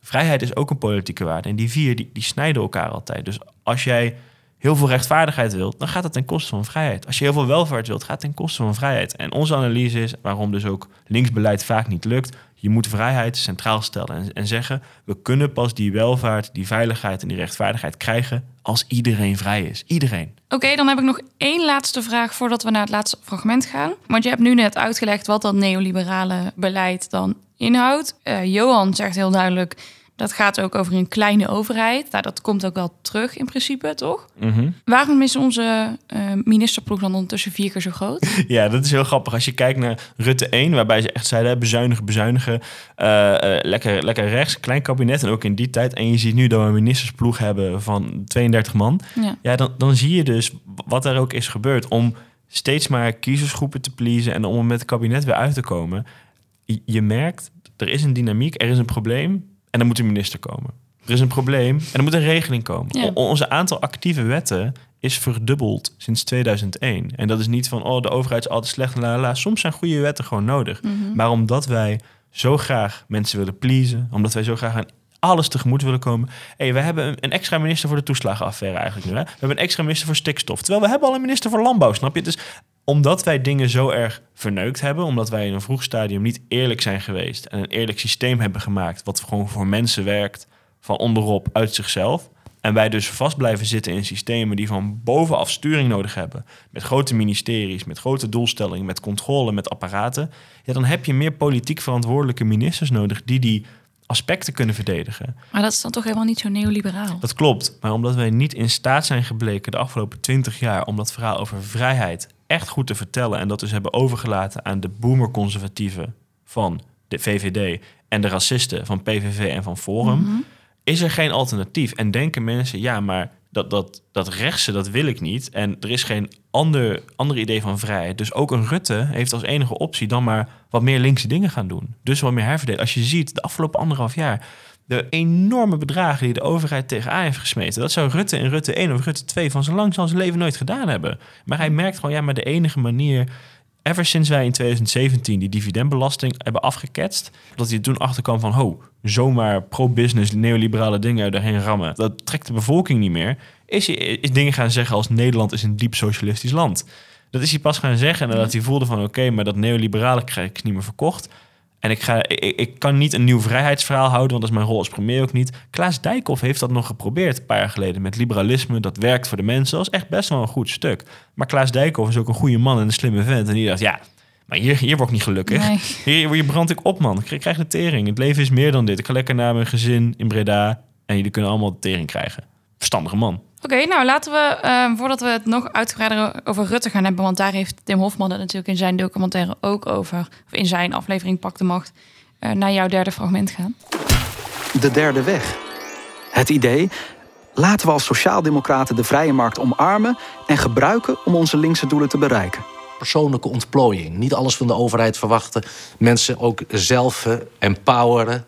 Vrijheid is ook een politieke waarde. En die vier, die, die snijden elkaar altijd. Dus als jij heel veel rechtvaardigheid wilt, dan gaat dat ten koste van vrijheid. Als je heel veel welvaart wilt, gaat het ten koste van vrijheid. En onze analyse is waarom dus ook linksbeleid vaak niet lukt. Je moet vrijheid centraal stellen en, en zeggen: we kunnen pas die welvaart, die veiligheid en die rechtvaardigheid krijgen als iedereen vrij is. Iedereen. Oké, dan heb ik nog één laatste vraag voordat we naar het laatste fragment gaan. Want je hebt nu net uitgelegd wat dat neoliberale beleid dan inhoudt. Uh, Johan zegt heel duidelijk dat gaat ook over een kleine overheid. Nou, dat komt ook wel terug in principe, toch? Mhm. Waarom is onze uh, ministerploeg dan ondertussen vier keer zo groot? Ja, dat is heel grappig. Als je kijkt naar Rutte 1, waarbij ze echt zeiden... bezuinigen, bezuinigen, uh, lekker, lekker rechts, klein kabinet. En ook in die tijd. En je ziet nu dat we een ministersploeg hebben van 32 man. Ja, ja dan, dan zie je dus wat er ook is gebeurd... om steeds maar kiezersgroepen te pleasen... en om met het kabinet weer uit te komen. Je merkt, er is een dynamiek, er is een probleem en dan moet een minister komen. Er is een probleem en er moet een regeling komen. Onze aantal actieve wetten is verdubbeld sinds 2001. En dat is niet van, oh, de overheid is altijd slecht. La, la. Soms zijn goede wetten gewoon nodig. Mhm. Maar omdat wij zo graag mensen willen pleasen, omdat wij zo graag aan alles tegemoet willen komen. Hey, we hebben een extra minister voor de toeslagenaffaire eigenlijk nu. Hè? We hebben een extra minister voor stikstof. Terwijl we hebben al een minister voor landbouw, snap je? Dus omdat wij dingen zo erg verneukt hebben, omdat wij in een vroeg stadium niet eerlijk zijn geweest en een eerlijk systeem hebben gemaakt, wat gewoon voor mensen werkt, van onderop uit zichzelf. En wij dus vast blijven zitten in systemen die van bovenaf sturing nodig hebben. Met grote ministeries, met grote doelstellingen, met controle, met apparaten. Ja, dan heb je meer politiek verantwoordelijke ministers nodig die die aspecten kunnen verdedigen. Maar dat is dan toch helemaal niet zo neoliberaal? Dat klopt. Maar omdat wij niet in staat zijn gebleken de afgelopen twintig jaar om dat verhaal over vrijheid echt goed te vertellen en dat dus hebben overgelaten aan de boomer-conservatieven van de VVD en de racisten van PVV en van Forum, is er geen alternatief. En denken mensen, ja, maar dat, dat, dat rechtse, dat wil ik niet. En er is geen ander, ander idee van vrijheid. Dus ook een Rutte heeft als enige optie dan maar wat meer linkse dingen gaan doen. Dus wat meer herverdelen. Als je ziet, de afgelopen anderhalf jaar, de enorme bedragen die de overheid tegenaan heeft gesmeten. Dat zou Rutte in Rutte 1 of Rutte 2 van zijn lang zijn leven nooit gedaan hebben. Maar hij merkt gewoon, ja, maar de enige manier ever sinds wij in 2017 die dividendbelasting hebben afgeketst, dat hij toen achterkwam van, ho, zomaar pro-business neoliberale dingen erheen rammen, dat trekt de bevolking niet meer, is hij is dingen gaan zeggen als Nederland is een diep socialistisch land. Dat is hij pas gaan zeggen nadat hij voelde van, oké, maar dat neoliberale krijg ik niet meer verkocht. En ik, ga, ik, ik kan niet een nieuw vrijheidsverhaal houden, want dat is mijn rol als premier ook niet. Klaas Dijkhoff heeft dat nog geprobeerd een paar jaar geleden met liberalisme. Dat werkt voor de mensen. Dat is echt best wel een goed stuk. Maar Klaas Dijkhoff is ook een goede man en een slimme vent. En die dacht, ja, maar hier, hier word ik niet gelukkig. Nee. Hier, hier brand ik op, man. Ik krijg de tering. Het leven is meer dan dit. Ik ga lekker naar mijn gezin in Breda. En jullie kunnen allemaal de tering krijgen. Verstandige man. Oké, nou laten we, eh, voordat we het nog uitgebreider over Rutte gaan hebben, want daar heeft Tim Hofman het natuurlijk in zijn documentaire ook over, of in zijn aflevering Pak de Macht, eh, naar jouw derde fragment gaan. De derde weg. Het idee, laten we als sociaaldemocraten de vrije markt omarmen en gebruiken om onze linkse doelen te bereiken. Persoonlijke ontplooiing. Niet alles van de overheid verwachten. Mensen ook zelf eh, empoweren.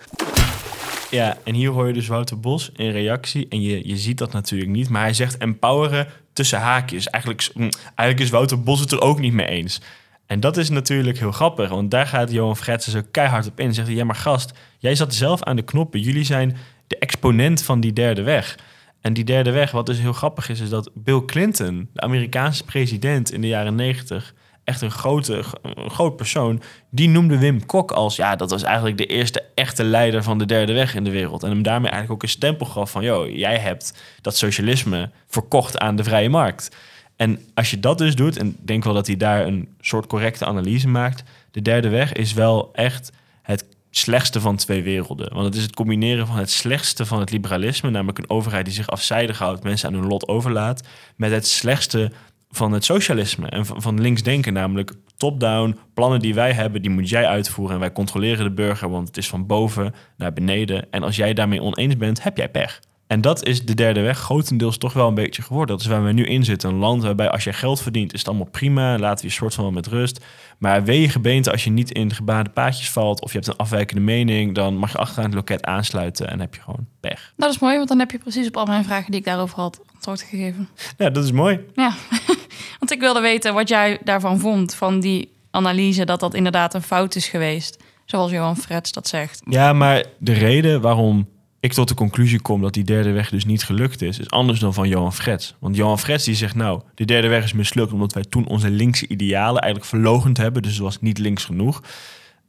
Ja, en hier hoor je dus Wouter Bos in reactie. En je, je ziet dat natuurlijk niet. Maar hij zegt empoweren tussen haakjes. Eigenlijk, mm, eigenlijk is Wouter Bos het er ook niet mee eens. En dat is natuurlijk heel grappig. Want daar gaat Johan Fretsen zo keihard op in. Zegt hij, ja maar gast, jij zat zelf aan de knoppen. Jullie zijn de exponent van die derde weg. En die derde weg, wat dus heel grappig is, is dat Bill Clinton, de Amerikaanse president in de jaren negentig, echt een grote, een groot persoon, die noemde Wim Kok als, ja, dat was eigenlijk de eerste echte leider van de derde weg in de wereld. En hem daarmee eigenlijk ook een stempel gaf van, joh, jij hebt dat socialisme verkocht aan de vrije markt. En als je dat dus doet, en ik denk wel dat hij daar een soort correcte analyse maakt, de derde weg is wel echt het slechtste van twee werelden. Want het is het combineren van het slechtste van het liberalisme, namelijk een overheid die zich afzijdig houdt, mensen aan hun lot overlaat, met het slechtste van het socialisme en van, van links denken, namelijk top-down, plannen die wij hebben, die moet jij uitvoeren en wij controleren de burger, want het is van boven naar beneden. En als jij daarmee oneens bent, heb jij pech. En dat is de derde weg grotendeels toch wel een beetje geworden. Dat is waar we nu in zitten. Een land waarbij als je geld verdient, is het allemaal prima. Laten we je soort van wel met rust. Maar wee je gebeente als je niet in de gebaande paadjes valt... of je hebt een afwijkende mening... dan mag je achteraan het loket aansluiten en heb je gewoon pech. Dat is mooi, want dan heb je precies op al mijn vragen die ik daarover had antwoord gegeven. Ja, dat is mooi. Ja, want ik wilde weten wat jij daarvan vond, van die analyse dat dat inderdaad een fout is geweest. Zoals Johan Frets dat zegt. Ja, maar de reden waarom ik tot de conclusie kom dat die derde weg dus niet gelukt is, is anders dan van Johan Frets. Want Johan Frets die zegt, nou, de derde weg is mislukt omdat wij toen onze linkse idealen eigenlijk verlogend hebben, dus het was niet links genoeg.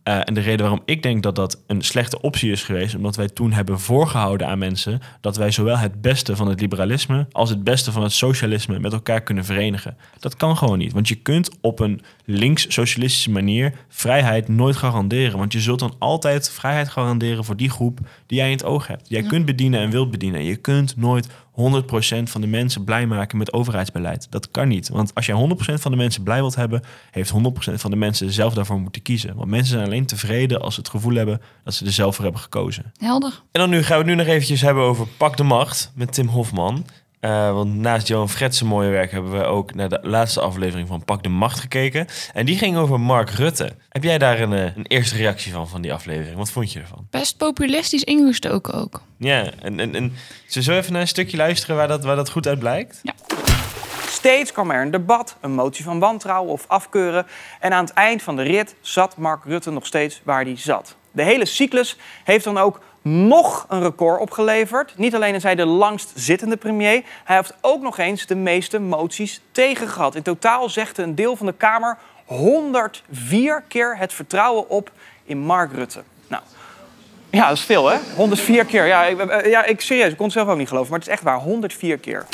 Eh, en de reden waarom ik denk dat dat een slechte optie is geweest, omdat wij toen hebben voorgehouden aan mensen dat wij zowel het beste van het liberalisme als het beste van het socialisme met elkaar kunnen verenigen. Dat kan gewoon niet, want je kunt op een links-socialistische manier vrijheid nooit garanderen. Want je zult dan altijd vrijheid garanderen voor die groep die jij in het oog hebt. Jij Ja. kunt bedienen en wilt bedienen. En je kunt nooit 100% van de mensen blij maken met overheidsbeleid. Dat kan niet. Want als jij 100% van de mensen blij wilt hebben, heeft 100% van de mensen zelf daarvoor moeten kiezen. Want mensen zijn alleen tevreden als ze het gevoel hebben dat ze er zelf voor hebben gekozen. Helder. En dan nu gaan we het nu nog eventjes hebben over Pak de Macht met Tim Hofman. Eh, want naast Johan Fretsen mooie werk hebben we ook naar de laatste aflevering van Pak de Macht gekeken. En die ging over Mark Rutte. Heb jij daar een, eh, een eerste reactie van, van die aflevering? Wat vond je ervan? Best populistisch ingestoken ook. Ja, en, en, en zullen we even naar een stukje luisteren waar dat, waar dat goed uit blijkt? Ja. Steeds kwam er een debat, een motie van wantrouwen of afkeuren. En aan het eind van de rit zat Mark Rutte nog steeds waar hij zat. De hele cyclus heeft dan ook nog een record opgeleverd. Niet alleen is hij de langst zittende premier, hij heeft ook nog eens de meeste moties tegen gehad. In totaal zegde een deel van de Kamer 104 keer het vertrouwen op in Mark Rutte. Nou, ja, dat is veel hè? 104 keer. Ja, ik, eh, ja, ik serieus, ik kon het zelf ook niet geloven, maar het is echt waar, 104 keer.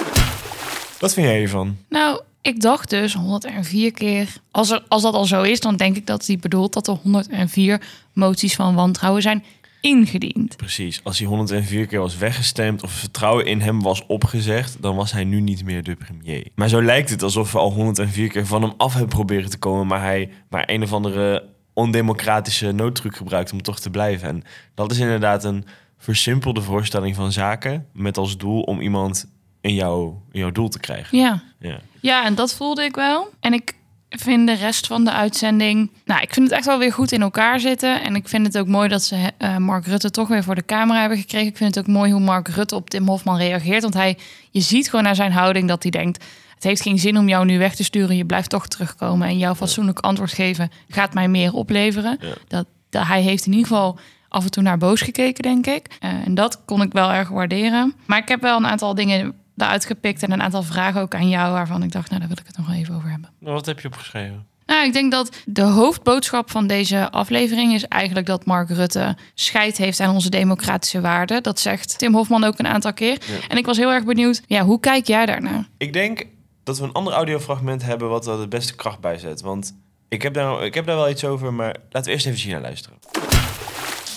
Wat vind jij hiervan? Nou, ik dacht dus 104 keer. Als, er, als dat al zo is, dan denk ik dat hij bedoelt dat er 104 moties van wantrouwen zijn ingediend. Precies. Als hij 104 keer was weggestemd of vertrouwen in hem was opgezegd, dan was hij nu niet meer de premier. Maar zo lijkt het alsof we al 104 keer van hem af hebben proberen te komen, maar hij maar een of andere ondemocratische noodtruc gebruikt om toch te blijven. En dat is inderdaad een versimpelde voorstelling van zaken met als doel om iemand in jouw, in jouw doel te krijgen. Ja. Ja. Ja, en dat voelde ik wel. En ik vind de rest van de uitzending... Nou, ik vind het echt wel weer goed in elkaar zitten. En ik vind het ook mooi dat ze eh, Mark Rutte toch weer voor de camera hebben gekregen. Ik vind het ook mooi hoe Mark Rutte op Tim Hofman reageert. Want hij, je ziet gewoon naar zijn houding dat hij denkt... Het heeft geen zin om jou nu weg te sturen. Je blijft toch terugkomen. En jouw fatsoenlijk antwoord geven gaat mij meer opleveren. Dat, dat, hij heeft in ieder geval af en toe naar boos gekeken, denk ik. Eh, en dat kon ik wel erg waarderen. Maar ik heb wel een aantal dingen eruit gepikt en een aantal vragen ook aan jou waarvan ik dacht, nou daar wil ik het nog wel even over hebben. Nou, wat heb je opgeschreven? Nou, ik denk dat de hoofdboodschap van deze aflevering is eigenlijk dat Mark Rutte scheid heeft aan onze democratische waarden. Dat zegt Tim Hofman ook een aantal keer. En ik was heel erg benieuwd, ja, hoe kijk jij daarnaar? Ik denk dat we een ander audiofragment hebben wat er de beste kracht bij zet. Want ik heb daar, ik heb daar wel iets over, maar laten we eerst even China luisteren.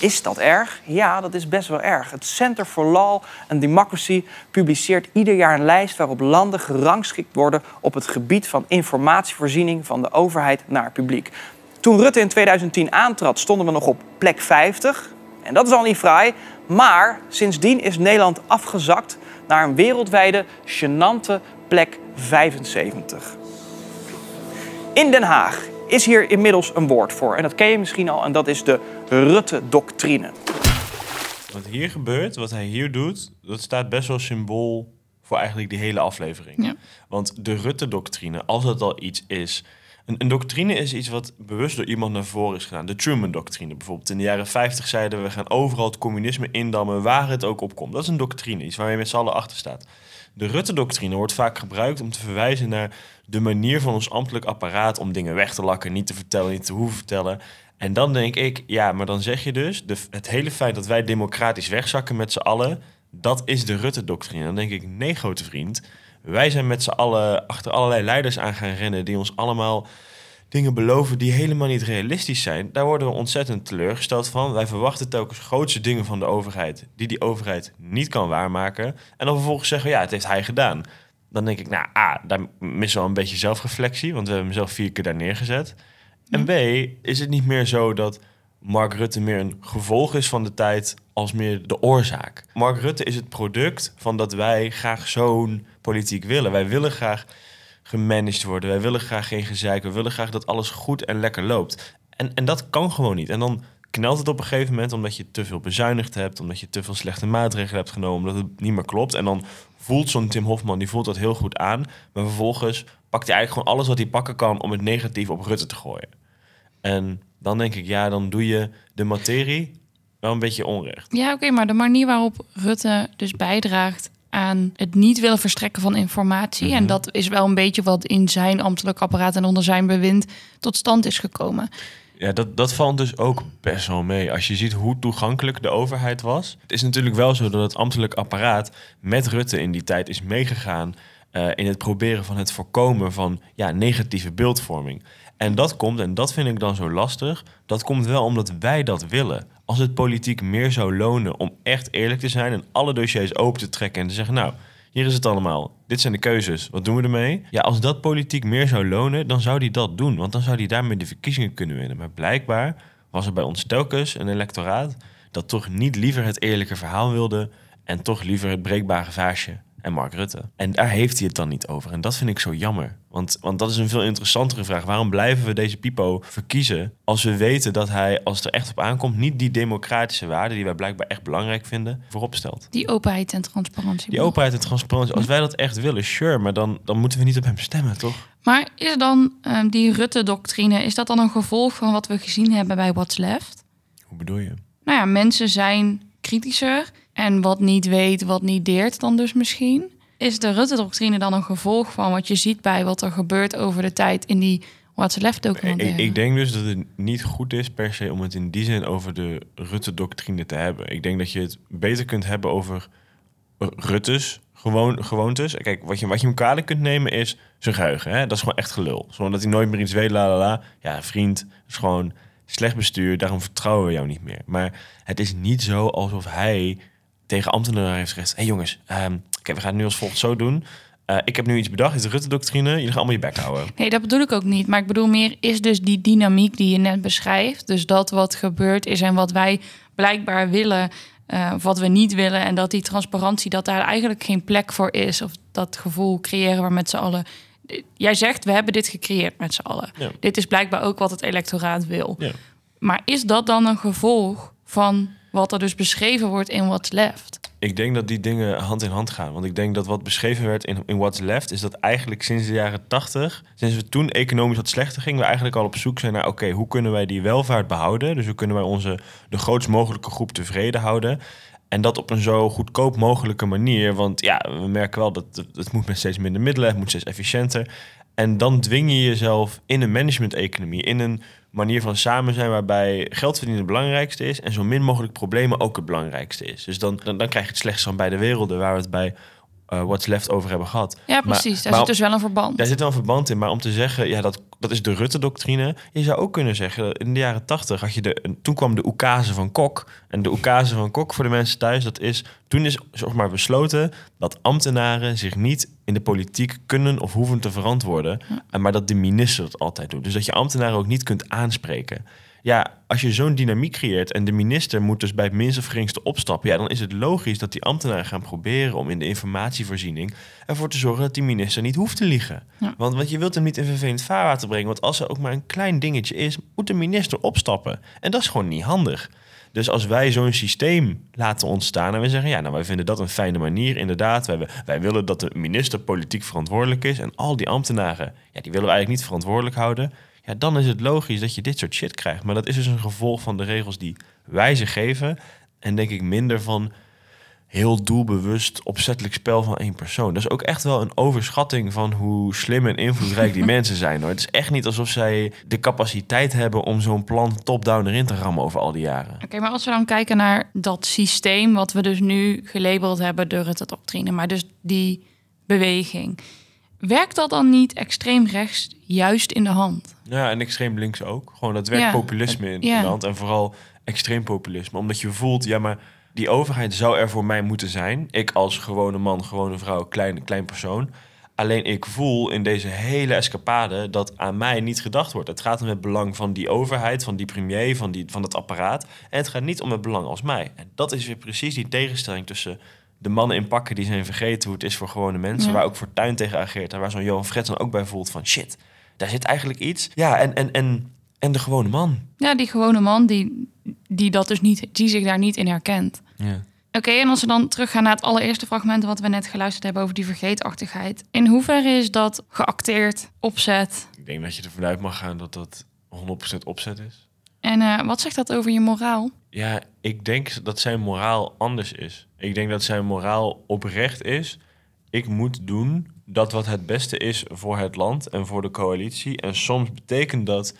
Is dat erg? Ja, dat is best wel erg. Het Center for Law and Democracy publiceert ieder jaar een lijst waarop landen gerangschikt worden op het gebied van informatievoorziening van de overheid naar publiek. Toen Rutte in 2010 aantrad, stonden we nog op plek 50. En dat is al niet fraai. Maar sindsdien is Nederland afgezakt naar een wereldwijde gênante plek 75. In Den Haag is hier inmiddels een woord voor. En dat ken je misschien al, en dat is de Rutte-doctrine. Wat hier gebeurt, wat hij hier doet, dat staat best wel symbool voor eigenlijk die hele aflevering. Ja. Want de Rutte-doctrine, als het al iets is... Een, een doctrine is iets wat bewust door iemand naar voren is gedaan. De Truman-doctrine bijvoorbeeld. In de jaren 50 zeiden we, we gaan overal het communisme indammen, waar het ook op komt. Dat is een doctrine, iets waar je met z'n allen achter staat. De Rutte-doctrine wordt vaak gebruikt om te verwijzen naar de manier van ons ambtelijk apparaat om dingen weg te lakken, niet te vertellen, niet te hoeven vertellen. En dan denk ik, ja, maar dan zeg je dus, de, het hele feit dat wij democratisch wegzakken met z'n allen, dat is de Rutte-doctrine. Dan denk ik, nee, grote vriend, wij zijn met z'n allen achter allerlei leiders aan gaan rennen die ons allemaal dingen beloven die helemaal niet realistisch zijn. Daar worden we ontzettend teleurgesteld van. Wij verwachten telkens grootste dingen van de overheid die die overheid niet kan waarmaken. En dan vervolgens zeggen we, ja, het heeft hij gedaan. Dan denk ik, nou, A, daar missen we een beetje zelfreflectie, want we hebben hem zelf vier keer daar neergezet. En B, is het niet meer zo dat Mark Rutte meer een gevolg is van de tijd als meer de oorzaak? Mark Rutte is het product van dat wij graag zo'n politiek willen. Wij willen graag gemanaged worden. Wij willen graag geen gezeik. We willen graag dat alles goed en lekker loopt. En, en dat kan gewoon niet. En dan knelt het op een gegeven moment omdat je te veel bezuinigd hebt, omdat je te veel slechte maatregelen hebt genomen, omdat het niet meer klopt. En dan voelt zo'n Tim Hofman, die voelt dat heel goed aan. Maar vervolgens pakt hij eigenlijk gewoon alles wat hij pakken kan om het negatief op Rutte te gooien. En dan denk ik, ja, dan doe je de materie wel een beetje onrecht. Ja, oké, maar de manier waarop Rutte dus bijdraagt aan het niet willen verstrekken van informatie. En dat is wel een beetje wat in zijn ambtelijk apparaat en onder zijn bewind tot stand is gekomen. Ja, dat, dat valt dus ook best wel mee. Als je ziet hoe toegankelijk de overheid was. Het is natuurlijk wel zo dat het ambtelijk apparaat met Rutte in die tijd is meegegaan eh, in het proberen van het voorkomen van ja, negatieve beeldvorming. En dat komt, en dat vind ik dan zo lastig, dat komt wel omdat wij dat willen. Als het politiek meer zou lonen om echt eerlijk te zijn en alle dossiers open te trekken en te zeggen, nou, hier is het allemaal. Dit zijn de keuzes. Wat doen we ermee? Ja, als dat politiek meer zou lonen, dan zou die dat doen. Want dan zou die daarmee de verkiezingen kunnen winnen. Maar blijkbaar was er bij ons telkens een electoraat dat toch niet liever het eerlijke verhaal wilde en toch liever het breekbare vaasje en Mark Rutte. En daar heeft hij het dan niet over. En dat vind ik zo jammer. Want, want dat is een veel interessantere vraag. Waarom blijven we deze Pipo verkiezen als we weten dat hij, als het er echt op aankomt, niet die democratische waarden die wij blijkbaar echt belangrijk vinden, voorop stelt? Die openheid en transparantie. Die openheid en transparantie. Als wij dat echt willen, sure, maar dan, dan moeten we niet op hem stemmen, toch? Maar is dan ehm, die Rutte-doctrine, is dat dan een gevolg van wat we gezien hebben bij What's Left? Hoe bedoel je? Nou ja, mensen zijn kritischer en wat niet weet, wat niet deert dan dus misschien. Is de Rutte-doctrine dan een gevolg van wat je ziet bij wat er gebeurt over de tijd in die What's Left Ik, documentaire? ik denk dus dat het niet goed is per se om het in die zin over de Rutte-doctrine te hebben. Ik denk dat je het beter kunt hebben over Rutte's gewoon, gewoontes. Kijk, wat je, wat je hem kwalijk kunt nemen is zijn geheugen. Hè? Dat is gewoon echt gelul. Zoals dat hij nooit meer iets weet, la la la. Ja, vriend, is gewoon slecht bestuur. Daarom vertrouwen we jou niet meer. Maar het is niet zo alsof hij tegen ambtenaren heeft gezegd... hé hey jongens, kijk, we gaan het nu als volgt zo doen. eh, ik heb nu iets bedacht, is de Rutte-doctrine. Jullie gaan allemaal je bek houden. Nee, dat bedoel ik ook niet. Maar ik bedoel meer, is dus die dynamiek die je net beschrijft. Dus dat wat gebeurd is en wat wij blijkbaar willen, of wat we niet willen. En dat die transparantie, dat daar eigenlijk geen plek voor is. Of dat gevoel creëren waar met z'n allen... Jij zegt, we hebben dit gecreëerd met z'n allen. Ja. Dit is blijkbaar ook wat het electoraat wil. Ja. Maar is dat dan een gevolg van wat er dus beschreven wordt in What's Left? Ik denk dat die dingen hand in hand gaan. Want ik denk dat wat beschreven werd in, in What's Left... is dat eigenlijk sinds de jaren 80, sinds we toen economisch wat slechter gingen... we eigenlijk al op zoek zijn naar... oké, hoe kunnen wij die welvaart behouden? Dus hoe kunnen wij onze de grootst mogelijke groep tevreden houden? En dat op een zo goedkoop mogelijke manier. Want ja, we merken wel dat het moet met steeds minder middelen... het moet steeds efficiënter. En dan dwing je jezelf in een management-economie... in een manier van samen zijn waarbij geld verdienen het belangrijkste is en zo min mogelijk problemen ook het belangrijkste is. Dus dan, dan, dan krijg je het slechtste van beide werelden, waar we het bij eh, What's Left over hebben gehad. Ja, Maar- precies. Daar maar- zit dus wel een verband. Daar zit wel een verband in, maar om te zeggen, ja, dat, dat is de Rutte-doctrine. Je zou ook kunnen zeggen, in de jaren tachtig had je de, toen kwam de oekase van Kok. En de oekase van Kok voor de mensen thuis, dat is, toen is zeg maar besloten dat ambtenaren zich niet in de politiek kunnen of hoeven te verantwoorden. En maar dat de minister dat altijd doet. Dus dat je ambtenaren ook niet kunt aanspreken. Ja, als je zo'n dynamiek creëert en de minister moet dus bij het minste of geringste opstappen, ja, dan is het logisch dat die ambtenaren gaan proberen om in de informatievoorziening ervoor te zorgen dat die minister niet hoeft te liegen. Ja. Want, want je wilt hem niet in vervelend vaarwater brengen, want als er ook maar een klein dingetje is, moet de minister opstappen. En dat is gewoon niet handig. Dus als wij zo'n systeem laten ontstaan en we zeggen, ja, nou, wij vinden dat een fijne manier, inderdaad. Wij, wij willen dat de minister politiek verantwoordelijk is en al die ambtenaren, ja, die willen we eigenlijk niet verantwoordelijk houden. Ja, dan is het logisch dat je dit soort shit krijgt. Maar dat is dus een gevolg van de regels die wij ze geven. En denk ik minder van heel doelbewust opzettelijk spel van één persoon. Dat is ook echt wel een overschatting van hoe slim en invloedrijk die mensen zijn. Hoor. Het is echt niet alsof zij de capaciteit hebben om zo'n plan top-down erin te rammen over al die jaren. Oké, maar als we dan kijken naar dat systeem wat we dus nu gelabeld hebben, de Rutte-doctrine, maar dus die beweging. Werkt dat dan niet extreem rechts juist in de hand? Ja, en extreem links ook. Gewoon dat werkt Ja. populisme in, Ja. in de hand. En vooral extreem populisme. Omdat je voelt, ja, maar die overheid zou er voor mij moeten zijn. Ik als gewone man, gewone vrouw, klein, klein persoon. Alleen ik voel in deze hele escapade dat aan mij niet gedacht wordt. Het gaat om het belang van die overheid, van die premier, van, die, van het apparaat. En het gaat niet om het belang als mij. En dat is weer precies die tegenstelling tussen de mannen in pakken die zijn vergeten hoe het is voor gewone mensen. Ja. Waar ook Fortuyn tegen ageert. En waar zo'n Johan Frets dan ook bij voelt van shit, daar zit eigenlijk iets. Ja, en, en, en, en de gewone man. Ja, die gewone man die, die dat dus niet, die zich daar niet in herkent. Ja. Oké, en als we dan teruggaan naar het allereerste fragment wat we net geluisterd hebben over die vergeetachtigheid. In hoeverre is dat geacteerd, opzet? Ik denk dat je ervan uit mag gaan dat dat 100% opzet is. En eh, wat zegt dat over je moraal? Ja, ik denk dat zijn moraal anders is. Ik denk dat zijn moraal oprecht is. Ik moet doen dat wat het beste is voor het land en voor de coalitie. En soms betekent dat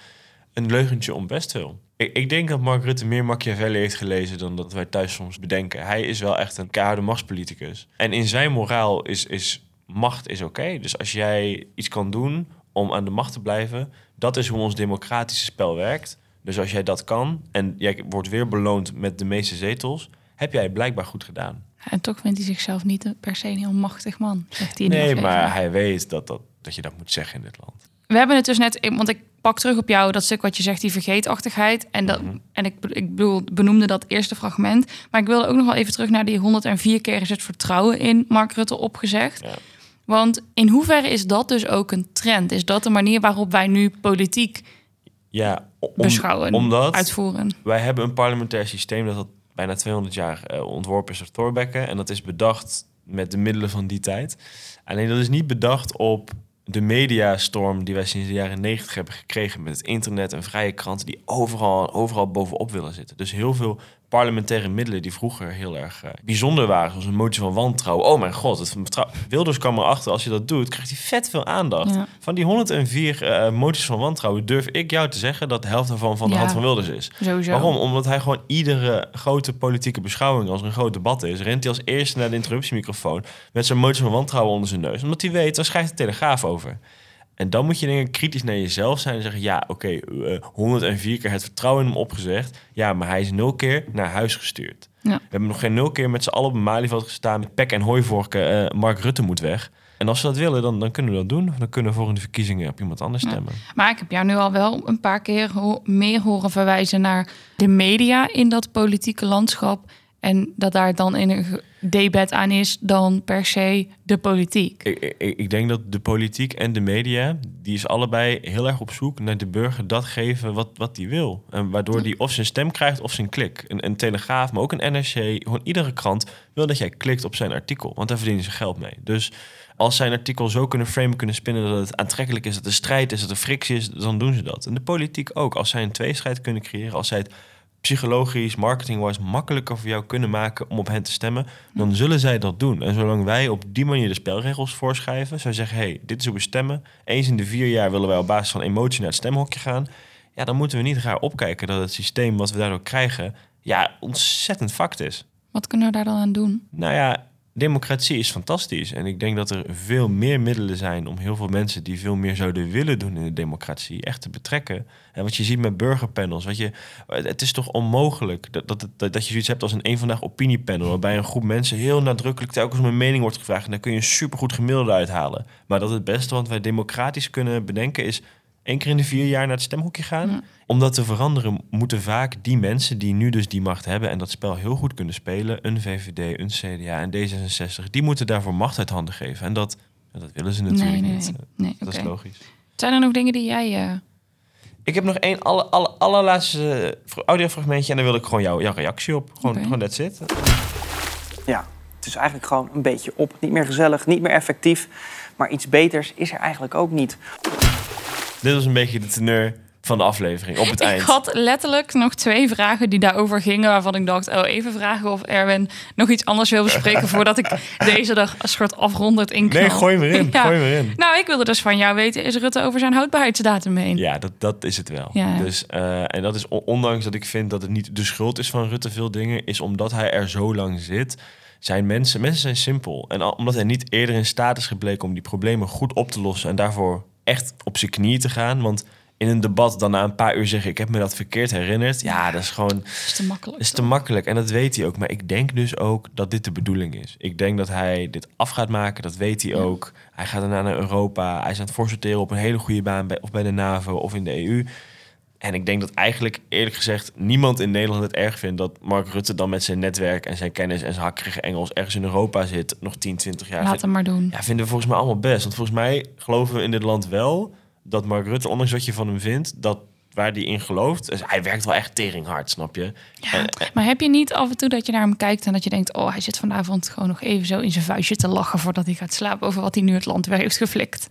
een leugentje om best wil. Ik, ik denk dat Mark Rutte meer Machiavelli heeft gelezen dan dat wij thuis soms bedenken. Hij is wel echt een keiharde machtspoliticus. En in zijn moraal is, is macht is oké. Dus als jij iets kan doen om aan de macht te blijven, dat is hoe ons democratische spel werkt. Dus als jij dat kan en jij wordt weer beloond met de meeste zetels, heb jij het blijkbaar goed gedaan. En toch vindt hij zichzelf niet per se een heel machtig man, zegt hij Nee, maar hij weet dat, dat, dat je dat moet zeggen in dit land. We hebben het dus net, want ik pak terug op jou dat stuk wat je zegt, die vergeetachtigheid. En, dat, Mhm. en ik, ik bedoel, benoemde dat eerste fragment. Maar ik wilde ook nog wel even terug naar die 104 keer is het vertrouwen in Mark Rutte opgezegd. Want in hoeverre is dat dus ook een trend? Is dat de manier waarop wij nu politiek Ja, om- beschouwen, omdat uitvoeren? wij hebben een parlementair systeem dat al bijna 200 jaar eh, ontworpen is door Thorbecke. En dat is bedacht met de middelen van die tijd. Alleen dat is niet bedacht op de mediastorm die wij sinds de jaren 90 hebben gekregen met het internet en vrije kranten die overal, overal bovenop willen zitten. Dus heel veel parlementaire middelen die vroeger heel erg eh, bijzonder waren, zoals een motie van wantrouwen. Oh mijn god, het Wilders kwam erachter, als je dat doet, krijgt hij vet veel aandacht. Ja. Van die 104 eh, moties van wantrouwen durf ik jou te zeggen dat de helft daarvan van de Ja, hand van Wilders is. sowieso. Waarom? Omdat hij gewoon iedere grote politieke beschouwing, als er een groot debat is, rent hij als eerste naar de interruptiemicrofoon met zijn motie van wantrouwen onder zijn neus. Omdat hij weet, daar schrijft de Telegraaf over. En dan moet je denk ik kritisch naar jezelf zijn en zeggen... ja, oké, eh, 104 keer het vertrouwen in hem opgezegd. Ja, maar hij is nul keer naar huis gestuurd. Ja. We hebben nog geen nul keer met z'n allen op een Malieveld gestaan... met pek en hooivorken, eh, Mark Rutte moet weg. En als ze dat willen, dan, dan kunnen we dat doen. Dan kunnen we volgende verkiezingen op iemand anders stemmen. Maar ik heb jou nu al wel een paar keer ho- meer horen verwijzen naar de media in dat politieke landschap. En dat daar dan in een debat aan is dan per se de politiek. Ik, ik, ik denk dat de politiek en de media, die is allebei heel erg op zoek naar de burger dat geven wat, wat die wil. En waardoor die of zijn stem krijgt of zijn klik. Een, een Telegraaf, maar ook een NRC, gewoon iedere krant wil dat jij klikt op zijn artikel. Want daar verdienen ze geld mee. Dus als zijn artikel zo kunnen framen, kunnen spinnen dat het aantrekkelijk is, dat er strijd is, dat er frictie is, dan doen ze dat. En de politiek ook. Als zij een tweestrijd kunnen creëren, als zij het psychologisch, marketing-wise makkelijker voor jou kunnen maken om op hen te stemmen, dan zullen zij dat doen. En zolang wij op die manier de spelregels voorschrijven, zou zeggen, hey, dit is hoe we stemmen. Eens in de vier jaar willen wij op basis van emotie naar het stemhokje gaan. Ja, dan moeten we niet raar opkijken dat het systeem wat we daardoor krijgen, ja, ontzettend fucked is. Wat kunnen we daar dan aan doen? Nou ja, democratie is fantastisch. En ik denk dat er veel meer middelen zijn om heel veel mensen die veel meer zouden willen doen in de democratie echt te betrekken. En wat je ziet met burgerpanels, wat je, het is toch onmogelijk dat, dat, dat, je zoiets hebt als een een vandaag opiniepanel, waarbij een groep mensen heel nadrukkelijk telkens om een mening wordt gevraagd. En daar kun je een supergoed gemiddelde uithalen. Maar dat het beste wat wij democratisch kunnen bedenken is één keer in de vier jaar naar het stemhokje gaan. Om dat te veranderen moeten vaak die mensen die nu dus die macht hebben en dat spel heel goed kunnen spelen, een VVD, een CDA en D66, die moeten daarvoor macht uit handen geven. En dat, ja, dat willen ze natuurlijk nee, nee, niet. nee. nee dat is logisch. Zijn er nog dingen die jij... eh, Ik heb nog één alle, alle, allerlaatste eh, audiofragmentje en daar wil ik gewoon jou, jouw reactie op. Gewoon, Oké. gewoon that's it. Ja, het is eigenlijk gewoon een beetje op. Niet meer gezellig, niet meer effectief. Maar iets beters is er eigenlijk ook niet. Dit was een beetje de teneur van de aflevering op het eind. Ik had letterlijk nog twee vragen die daarover gingen, waarvan ik dacht, oh, even vragen of Erwin nog iets anders wil bespreken voordat ik deze dag een soort afrondend inknal. Nee, gooi hem erin, gooi hem erin. Nou, ik wilde dus van jou weten, is Rutte over zijn houdbaarheidsdatum heen? Ja, dat, dat is het wel. Ja. Dus, eh, en dat is on- ondanks dat ik vind dat het niet de schuld is van Rutte veel dingen, is omdat hij er zo lang zit. Zijn mensen, mensen zijn simpel. En al- omdat hij niet eerder in staat is gebleken om die problemen goed op te lossen en daarvoor echt op zijn knieën te gaan. Want in een debat dan na een paar uur zeggen: Ik heb me dat verkeerd herinnerd. Ja, dat is gewoon. Dat is te makkelijk. is te makkelijk en dat weet hij ook. Maar ik denk dus ook dat dit de bedoeling is. Ik denk dat hij dit af gaat maken, dat weet hij ook. Hij gaat daarna naar Europa. Hij is aan het voorsorteren op een hele goede baan bij, of bij de NAVO of in de EU. En ik denk dat eigenlijk, eerlijk gezegd, niemand in Nederland het erg vindt dat Mark Rutte dan met zijn netwerk en zijn kennis en zijn hakkerige Engels ergens in Europa zit, nog 10, 20 jaar. Laat hem maar doen. Ja, vinden we volgens mij allemaal best. Want volgens mij geloven we in dit land wel dat Mark Rutte, ondanks wat je van hem vindt, dat waar hij in gelooft, dus hij werkt wel echt teringhard, snap je? En- en- Maar heb je niet af en toe dat je naar hem kijkt en dat je denkt, oh, hij zit vanavond gewoon nog even zo in zijn vuistje te lachen voordat hij gaat slapen over wat hij nu het land weer heeft geflikt?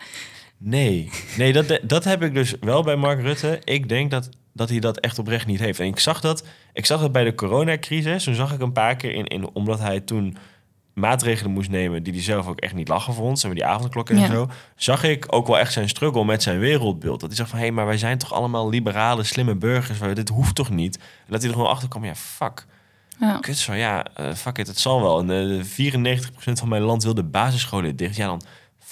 Nee, nee dat, dat heb ik dus wel bij Mark Rutte. Ik denk dat, dat hij dat echt oprecht niet heeft. En ik zag dat, ik zag dat bij de coronacrisis. Toen zag ik een paar keer in, in omdat hij toen maatregelen moest nemen die hij zelf ook echt niet lachen vond. Zeg maar die avondklokken en Ja. zo. Zag ik ook wel echt zijn struggle met zijn wereldbeeld. Dat hij zegt van, hé, maar wij zijn toch allemaal liberale, slimme burgers. Dit hoeft toch niet? En dat hij er gewoon achter kwam, ja, fuck. Ja. Kut zo, ja, eh, fuck it, het zal wel. En eh 94% van mijn land wil de basisscholen dicht. Ja, dan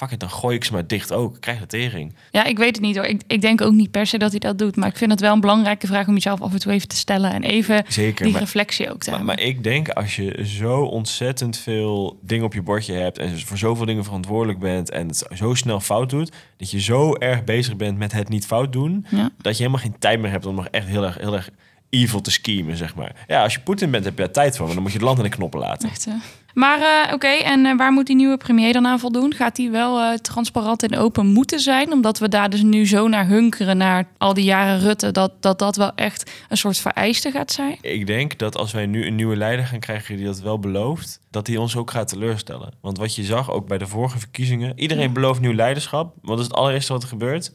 fuck it, dan gooi ik ze maar dicht ook. Ik krijg de tering. Ja, ik weet het niet hoor. Ik, ik denk ook niet per se dat hij dat doet. Maar ik vind het wel een belangrijke vraag om jezelf af en toe even te stellen. En even Zeker, die maar- reflectie ook te Maar, hebben. maar ik denk als je zo ontzettend veel dingen op je bordje hebt en voor zoveel dingen verantwoordelijk bent en het zo snel fout doet, dat je zo erg bezig bent met het niet fout doen, Ja. dat je helemaal geen tijd meer hebt om nog echt heel erg, heel erg evil te schemen, zeg maar. Ja, als je Poetin bent, heb je daar tijd voor, maar dan moet je het land in de knoppen laten. Echt, hè? Maar eh, oké, en eh, waar moet die nieuwe premier dan aan voldoen? Gaat die wel eh, transparant en open moeten zijn? Omdat we daar dus nu zo naar hunkeren, naar al die jaren Rutte, dat dat, dat wel echt een soort vereiste gaat zijn? Ik denk dat als wij nu een nieuwe leider gaan krijgen die dat wel belooft, dat hij ons ook gaat teleurstellen. Want wat je zag ook bij de vorige verkiezingen, iedereen belooft nieuw leiderschap. Wat is het allereerste wat er gebeurt?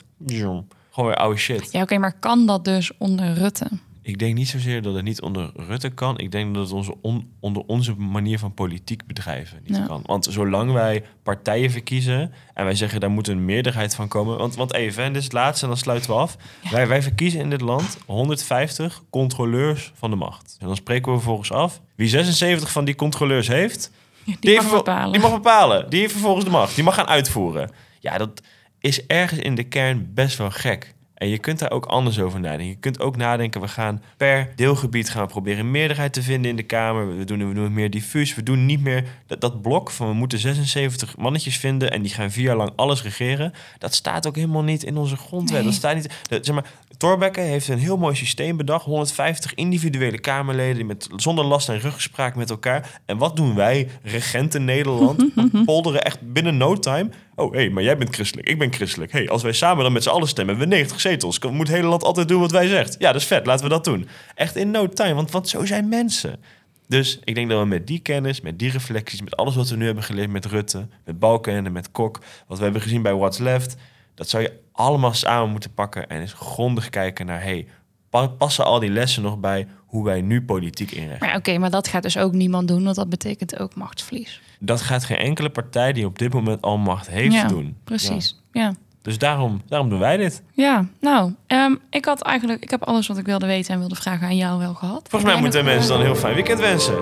Gewoon weer oude shit. Ja, oké, maar kan dat dus onder Rutte? Ik denk niet zozeer dat het niet onder Rutte kan. Ik denk dat het onze on- onder onze manier van politiek bedrijven niet Ja. kan. Want zolang wij partijen verkiezen en wij zeggen daar moet een meerderheid van komen. Want, want even, en dit is het laatste en dan sluiten we af. Wij, wij verkiezen in dit land 150 controleurs van de macht. En dan spreken we vervolgens af wie 76 van die controleurs heeft. Die, heeft mag bepalen. Die mag bepalen. Die heeft vervolgens de macht. Die mag gaan uitvoeren. Ja, dat is ergens in de kern best wel gek. En je kunt daar ook anders over nadenken. Je kunt ook nadenken, we gaan per deelgebied gaan proberen een meerderheid te vinden in de Kamer. We doen, we doen het meer diffuus. We doen niet meer dat, dat blok van we moeten 76 mannetjes vinden en die gaan vier jaar lang alles regeren. Dat staat ook helemaal niet in onze grondwet. Nee. Dat staat niet. Dat, zeg maar, Thorbecke heeft een heel mooi systeem bedacht. 150 individuele Kamerleden die met, zonder last en ruggespraak met elkaar. En wat doen wij, regenten Nederland? Polderen echt binnen no time. Oh, hé, hey, maar jij bent christelijk, ik ben christelijk. hey, als wij samen dan met z'n allen stemmen, hebben we 90 zetels. Kan- Moet het hele land altijd doen wat wij zegt. Ja, dat is vet, laten we dat doen. Echt in no time, want, want zo zijn mensen. Dus ik denk dat we met die kennis, met die reflecties, met alles wat we nu hebben geleerd met Rutte, met Balkenende, met Kok, wat we hebben gezien bij What's Left, dat zou je allemaal samen moeten pakken en eens grondig kijken naar, hey, pa- passen al die lessen nog bij hoe wij nu politiek inrichten? Maar oké, maar dat gaat dus ook niemand doen, want dat betekent ook machtsverlies. Dat gaat geen enkele partij die op dit moment al macht heeft ja, doen. Precies. Ja. Dus daarom, daarom doen wij dit. Ja, nou, ehm, ik had eigenlijk, ik heb alles wat ik wilde weten en wilde vragen aan jou wel gehad. Volgens mij moeten mensen dan een heel fijn weekend wensen.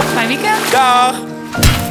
Fijn weekend. Dag!